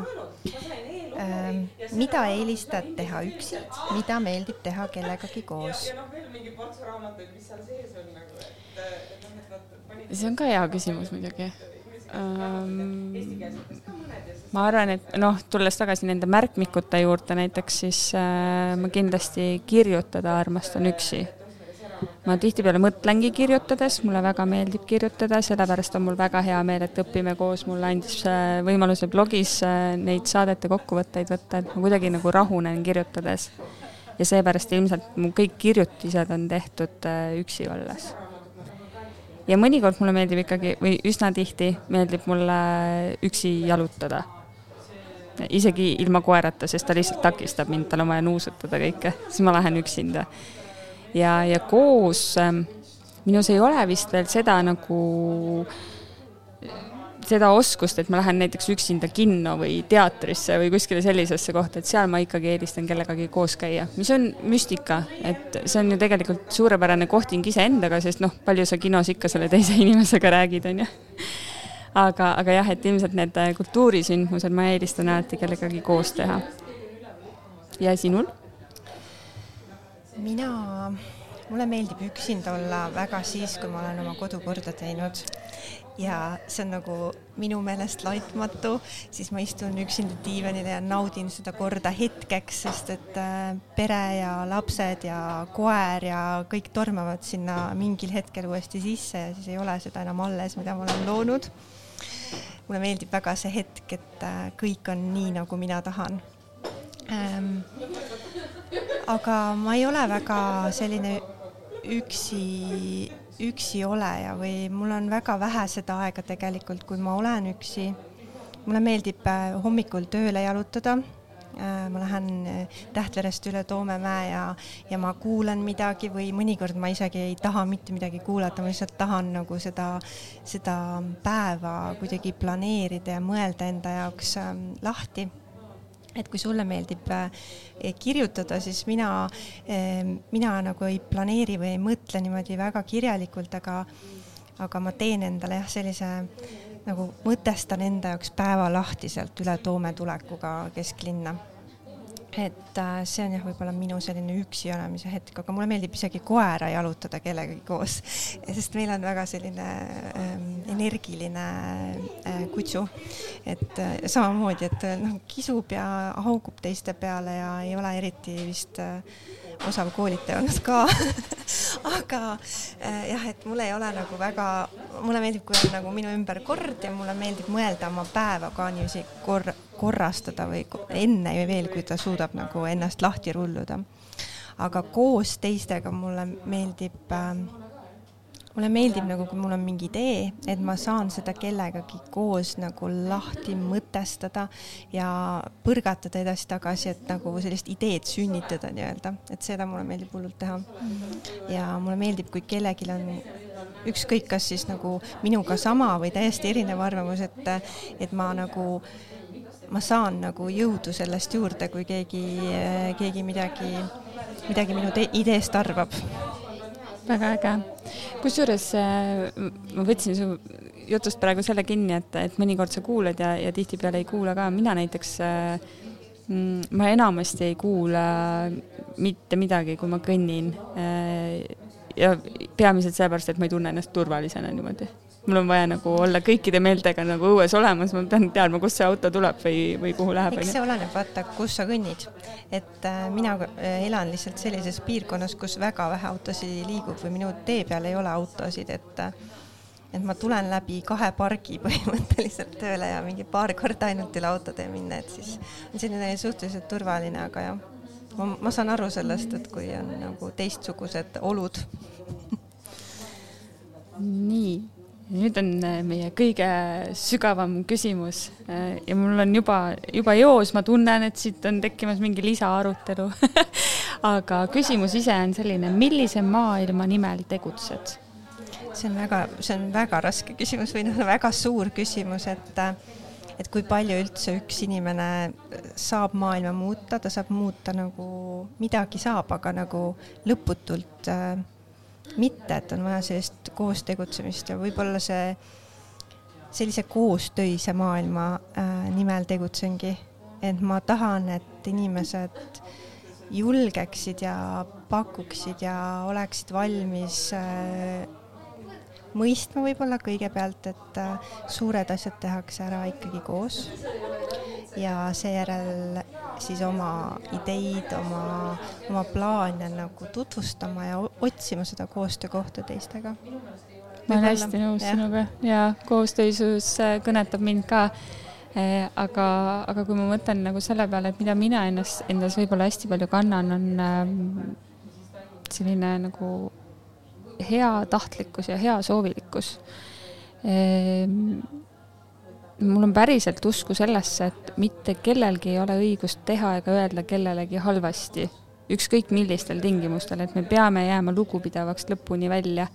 ähm,. mida eelistad teha üksi, mida meeldib teha kellegagi koos? see on ka hea küsimus muidugi ma arvan, et noh, tulles tagasi nende märkmikute juurde näiteks, siis äh, ma kindlasti kirjutada armastan üksi ma tihtipeale mõtlengi kirjutades, mulle väga meeldib kirjutada, sellepärast on mul väga hea meel, et õpime koos mulle andis äh, võimaluse blogis äh, neid saadete kokkuvõtteid võtta, et ma kuidagi nagu rahunen kirjutades. ja seepärast ilmselt mu kõik kirjutised on tehtud üksi olles. Ja mõnikord mulle meeldib ikkagi, või üsna tihti meeldib mulle üksi jalutada. Isegi ilma koerata, sest ta lihtsalt takistab mind, tal on vaja nuusutada kõike, siis ma lähen üksinda. Ja, ja koos ähm, minus ei ole vist veel seda nagu seda oskust, et ma lähen näiteks üksinda kinno või teatrisse või kuskile sellisesse kohta, et seal ma ikkagi eelistan kellegagi koos käia, mis on müstika, et see on ju tegelikult suurepärane kohting iseendaga, sest noh, palju sa kinos ikka selle teise inimesega räägid, on ju. aga, aga jah, et ilmselt need kultuurisündmused ma eelistan alati kellegagi koos teha. ja sinul? mina, mulle meeldib üksinda olla väga siis, kui ma olen oma kodu korda teinud ja see on nagu minu meelest laitmatu, siis ma istun üksinda diivanil ja naudin seda korda hetkeks, sest et äh, pere ja lapsed ja koer ja kõik tormavad sinna mingil hetkel uuesti sisse ja siis ei ole seda enam alles, mida ma olen loonud. mulle meeldib väga see hetk, et äh, kõik on nii, nagu mina tahan ähm, aga ma ei ole väga selline üksi, üksi oleja või mul on väga vähe seda aega tegelikult, kui ma olen üksi. mulle meeldib äh, hommikul tööle jalutada. Äh, ma lähen äh, Tähtverest üle Toomemäe ja, ja ma kuulan midagi või mõnikord ma isegi ei taha mitte midagi kuulata, ma lihtsalt tahan nagu seda, seda päeva kuidagi planeerida ja mõelda enda jaoks ähm, lahti et kui sulle meeldib äh, kirjutada, siis mina, ähm, mina nagu ei planeeri või ei mõtle niimoodi väga kirjalikult, aga, aga ma teen endale jah, sellise nagu mõtestan enda jaoks päeva lahti sealt üle Toome tulekuga kesklinna et äh, see on jah, võib-olla minu selline üksi olemise hetk, aga mulle meeldib isegi koera jalutada kellegagi koos, sest meil on väga selline ähm, energiline äh, kutsu. et äh, samamoodi, et noh, kisub ja haugub teiste peale ja ei ole eriti vist äh, osav koolitaja olnud ka aga äh, jah, et mul ei ole nagu väga, mulle meeldib, kui on nagu minu ümber kord ja mulle meeldib mõelda oma päeva ka niiviisi kor-, korrastada või enne veel, kui ta suudab nagu ennast lahti rulluda. aga koos teistega mulle meeldib äh, mulle meeldib nagu, kui mul on mingi idee, et ma saan seda kellegagi koos nagu lahti mõtestada ja põrgatada edasi-tagasi, et nagu sellist ideed sünnitada nii-öelda, et seda mulle meeldib hullult teha. ja mulle meeldib, kui kellelgi on ükskõik, kas siis nagu minuga sama või täiesti erinev arvamus, et, et ma nagu ma saan nagu jõudu sellest juurde, kui keegi, keegi midagi, midagi minu ideest arvab väga äge. kusjuures äh, ma võtsin su jutust praegu selle kinni, et, et mõnikord sa kuulad ja, ja tihtipeale ei kuula ka, mina näiteks äh, mm, ma enamasti ei kuula mitte midagi, kui ma kõnnin. Äh, ja peamiselt sellepärast, et ma ei tunne ennast turvalisena niimoodi mul on vaja nagu olla kõikide meeltega nagu õues olemas, ma pean teadma, kust see auto tuleb või, või kuhu läheb. eks see oleneb, vaata, kus sa kõnnid. et äh, mina äh, elan lihtsalt sellises piirkonnas, kus väga vähe autosid liigub või minu tee peal ei ole autosid, et äh, et ma tulen läbi kahe pargi põhimõtteliselt tööle ja mingi paar korda ainult üle autotee minna, et siis on selline suhteliselt turvaline, aga jah, ma, ma saan aru sellest, et kui on nagu teistsugused olud nii nüüd on äh, meie kõige sügavam küsimus äh, ja mul on juba, juba joos, ma tunnen, et siit on tekkimas mingi lisaarutelu aga küsimus ise on selline, millise maailma nimel tegutsed? see on väga, see on väga raske küsimus või noh, väga suur küsimus, et et kui palju üldse üks inimene saab maailma muuta, ta saab muuta nagu midagi saab, aga nagu lõputult äh, mitte, et on vaja sellist koos tegutsemist ja võib-olla see sellise koostöise maailma äh, nimel tegutsengi. et ma tahan, et inimesed julgeksid ja pakuksid ja oleksid valmis äh, mõistma võib-olla kõigepealt, et äh, suured asjad tehakse ära ikkagi koos ja seejärel siis oma ideid, oma, oma plaane nagu tutvustama ja otsima seda koostöökohta teistega. ma olen hästi nõus ja. sinuga ja koostöösus äh, kõnetab mind ka. Äh, aga, aga kui ma mõtlen nagu selle peale, et mida mina ennast, endas võib-olla hästi palju kannan, on ähm, selline nagu hea tahtlikkus ja hea soovilikkus ehm, mul on päriselt usku sellesse, et mitte kellelgi ei ole õigust teha ega öelda kellelegi halvasti, ükskõik millistel tingimustel, et me peame jääma lugupidavaks lõpuni välja.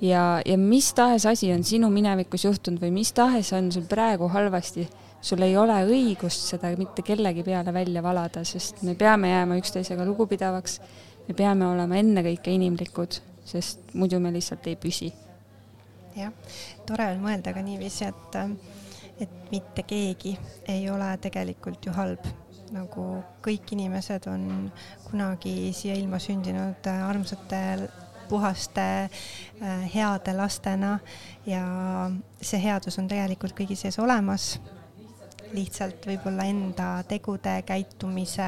ja, ja mis tahes asi on sinu minevikus juhtunud või mis tahes on sul praegu halvasti, sul ei ole õigust seda mitte kellegi peale välja valada, sest me peame jääma üksteisega lugupidavaks, me peame olema ennekõike inimlikud, sest muidu me lihtsalt ei püsi. jah, tore on mõelda ka niiviisi, et et mitte keegi ei ole tegelikult ju halb, nagu kõik inimesed on kunagi siia ilma sündinud äh, armsate, puhaste, äh, heade lastena ja see headus on tegelikult kõigi sees olemas. lihtsalt võib-olla enda tegude, käitumise,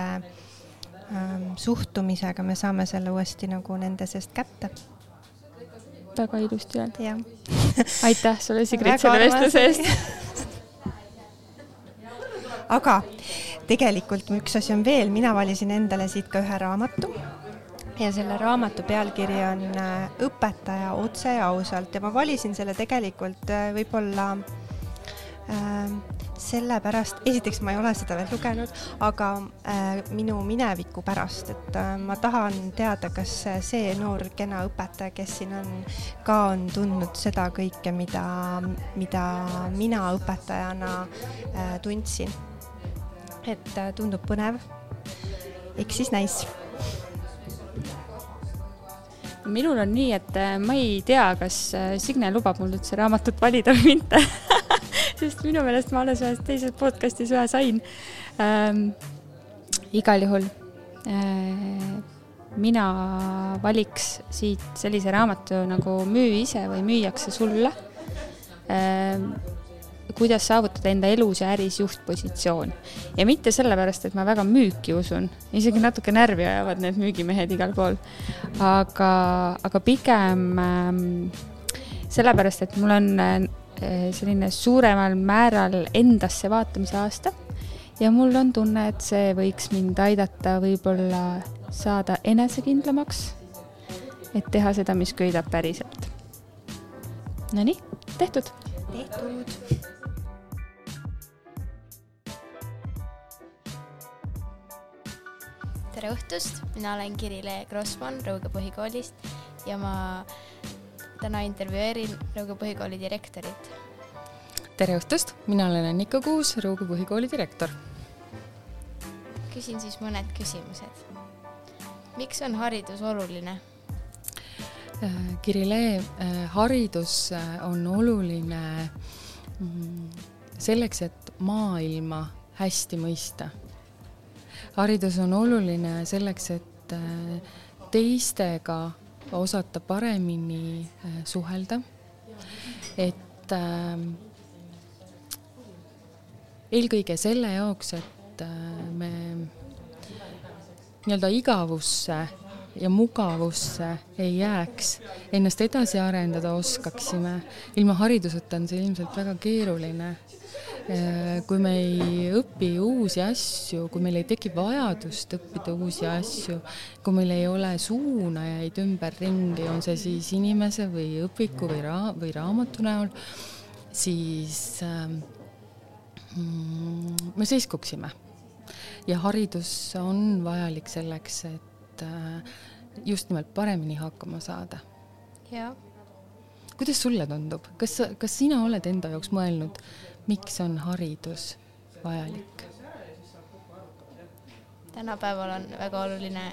suhtumisega me saame selle uuesti nagu nende seest kätte. Väga ilusti öeldud. aitäh sulle, Sigrid, selle vestluse eest. Aga tegelikult üks asi on veel, mina valisin endale siit ka ühe raamatu. Ja selle raamatu pealkiri on äh, Õpetaja otse ja ausalt ja ma valisin selle tegelikult äh, võib-olla äh, sellepärast, esiteks ma ei ole seda veel lugenud, aga äh, minu mineviku pärast, et äh, ma tahan teada, kas see noor kena õpetaja, kes siin on, ka on tundnud seda kõike, mida, mida mina õpetajana äh, tundsin et äh, tundub põnev. eks siis näis. minul on nii, et äh, ma ei tea, kas äh, Signe lubab mul üldse raamatut valida või mitte sest minu meelest ma alles ühes teises podcast'is ühe sain ähm,. igal juhul äh, mina valiks siit sellise raamatu nagu Müü ise või müüakse sulle ähm, kuidas saavutada enda elus ja äris juhtpositsioon. ja mitte sellepärast, et ma väga müüki usun, isegi natuke närvi ajavad need müügimehed igal pool, aga, aga pigem ähm, sellepärast, et mul on äh, selline suuremal määral endasse vaatamise aasta ja mul on tunne, et see võiks mind aidata võib-olla saada enesekindlamaks, et teha seda, mis köidab päriselt. Nonii, tehtud. tehtud tere õhtust, mina olen Kirilee Grossmann Rõuge põhikoolist ja ma täna intervjueerin Rõuge põhikooli direktorit. tere õhtust, mina olen Annika Kuus, Rõuge põhikooli direktor. küsin siis mõned küsimused. miks on haridus oluline? Äh, Kirilee, äh, haridus äh, on oluline mm, selleks, et maailma hästi mõista haridus on oluline selleks, et teistega osata paremini äh, suhelda, et äh, eelkõige selle jaoks, et me nii-öelda igavusse ja mugavusse ei jääks, ennast edasi arendada oskaksime. ilma hariduseta on see ilmselt väga keeruline. Äh, kui me ei õpi uusi asju, kui meil ei teki vajadust õppida uusi asju, kui meil ei ole suunajaid ümberringi, on see siis inimese või õpiku või raa-, või raamatu näol, siis äh, me seiskuksime. ja haridus on vajalik selleks, et äh, just nimelt paremini hakkama saada. jah. kuidas sulle tundub, kas, kas sina oled enda jaoks mõelnud miks on haridus vajalik? tänapäeval on väga oluline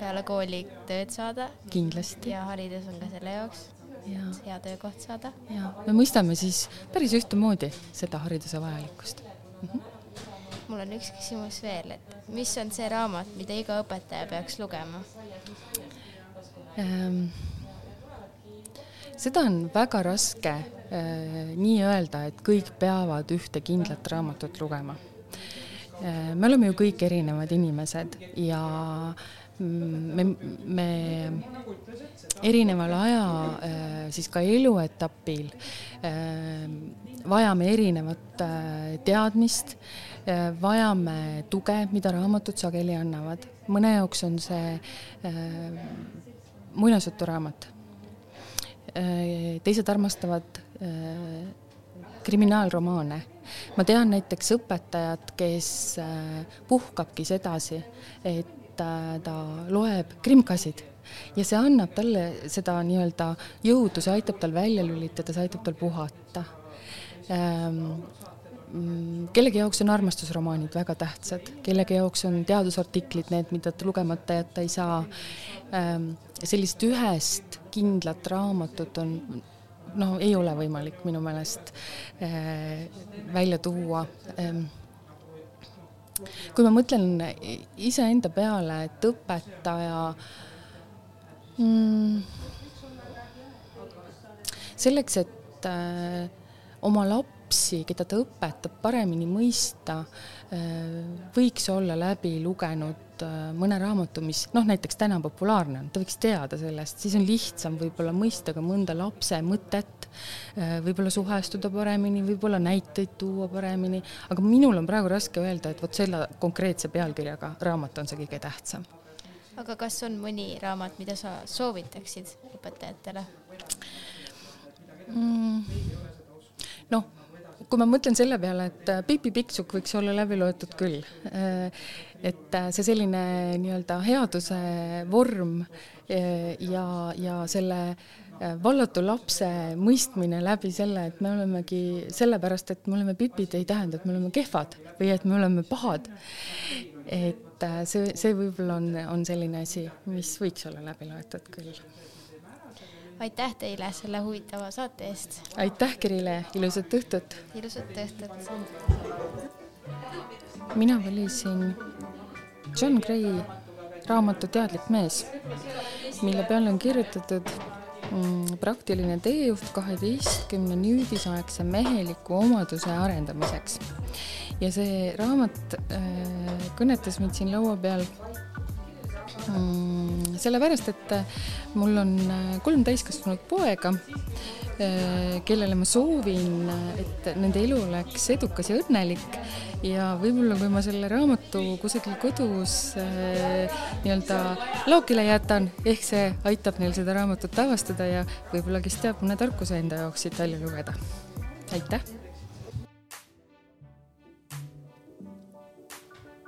peale kooli tööd saada. kindlasti. ja haridus on ka selle jaoks. et hea töökoht saada. ja me mõistame siis päris ühtemoodi seda hariduse vajalikkust mm. -hmm. mul on üks küsimus veel, et mis on see raamat, mida iga õpetaja peaks lugema ähm,? seda on väga raske äh, nii öelda, et kõik peavad ühte kindlat raamatut lugema äh,. me oleme ju kõik erinevad inimesed ja me, me erineval aja äh, siis ka eluetapil vajame erinevat teadmist, vajame tuge, mida raamatud sageli annavad. mõne jaoks on see muinasjuturaamat. teised armastavad kriminaalromaane. ma tean näiteks õpetajat, kes puhkabki sedasi, et ta loeb krimkasid ja see annab talle seda nii-öelda jõudu, see aitab tal välja lülitada, see aitab tal puhata ähm, kellegi jaoks on armastusromaanid väga tähtsad, kellegi jaoks on teadusartiklid need, mida ta lugemata jätta ei saa. Ähm, sellist ühest kindlat raamatut on no ei ole võimalik minu meelest äh, välja tuua. Kui ma mõtlen iseenda peale, et õpetaja mm, selleks, et äh, oma lapsi, keda ta õpetab, paremini mõista äh,, võiks olla läbi lugenud äh, mõne raamatu, mis noh, näiteks täna populaarne on, ta võiks teada sellest, siis on lihtsam võib-olla mõista ka mõnda lapse mõtet Äh, võib-olla suhestuda paremini, võib-olla näiteid tuua paremini, aga minul on praegu raske öelda, et vot selle konkreetse pealkirjaga raamat on see kõige tähtsam. aga kas on mõni raamat, mida sa soovitaksid õpetajatele mm.? noh, kui ma mõtlen selle peale, et äh, Pipi Pikksukk võiks olla läbi loetud küll, et see selline nii-öelda headuse vorm ja, ja selle Äh, vallatu lapse mõistmine läbi selle, et me olemegi sellepärast, et me oleme pipid, ei tähenda, et me oleme kehvad või et me oleme pahad. et äh, see, see võib-olla on, on selline asi, mis võiks olla läbi loetud küll. aitäh teile selle huvitava saate eest. aitäh, Kirile, ilusat õhtut. ilusat õhtut. mina valisin John Gray raamatu Teadlik mees, mille peale on kirjutatud Mm, praktiline teejuht kaheteistkümne nüüdisaegse meheliku omaduse arendamiseks. ja see raamat äh, kõnetas mind siin laua peal mm, sellepärast, et äh, mul on äh, kolm täiskasvanud poega, kellele ma soovin, et nende elu oleks edukas ja õnnelik ja võib-olla, kui ma selle raamatu kusagil kodus äh, nii-öelda laokile jätan, ehk see aitab neil seda raamatut avastada ja võib-olla, kes teab, mõne tarkuse enda jaoks siit välja lugeda. aitäh!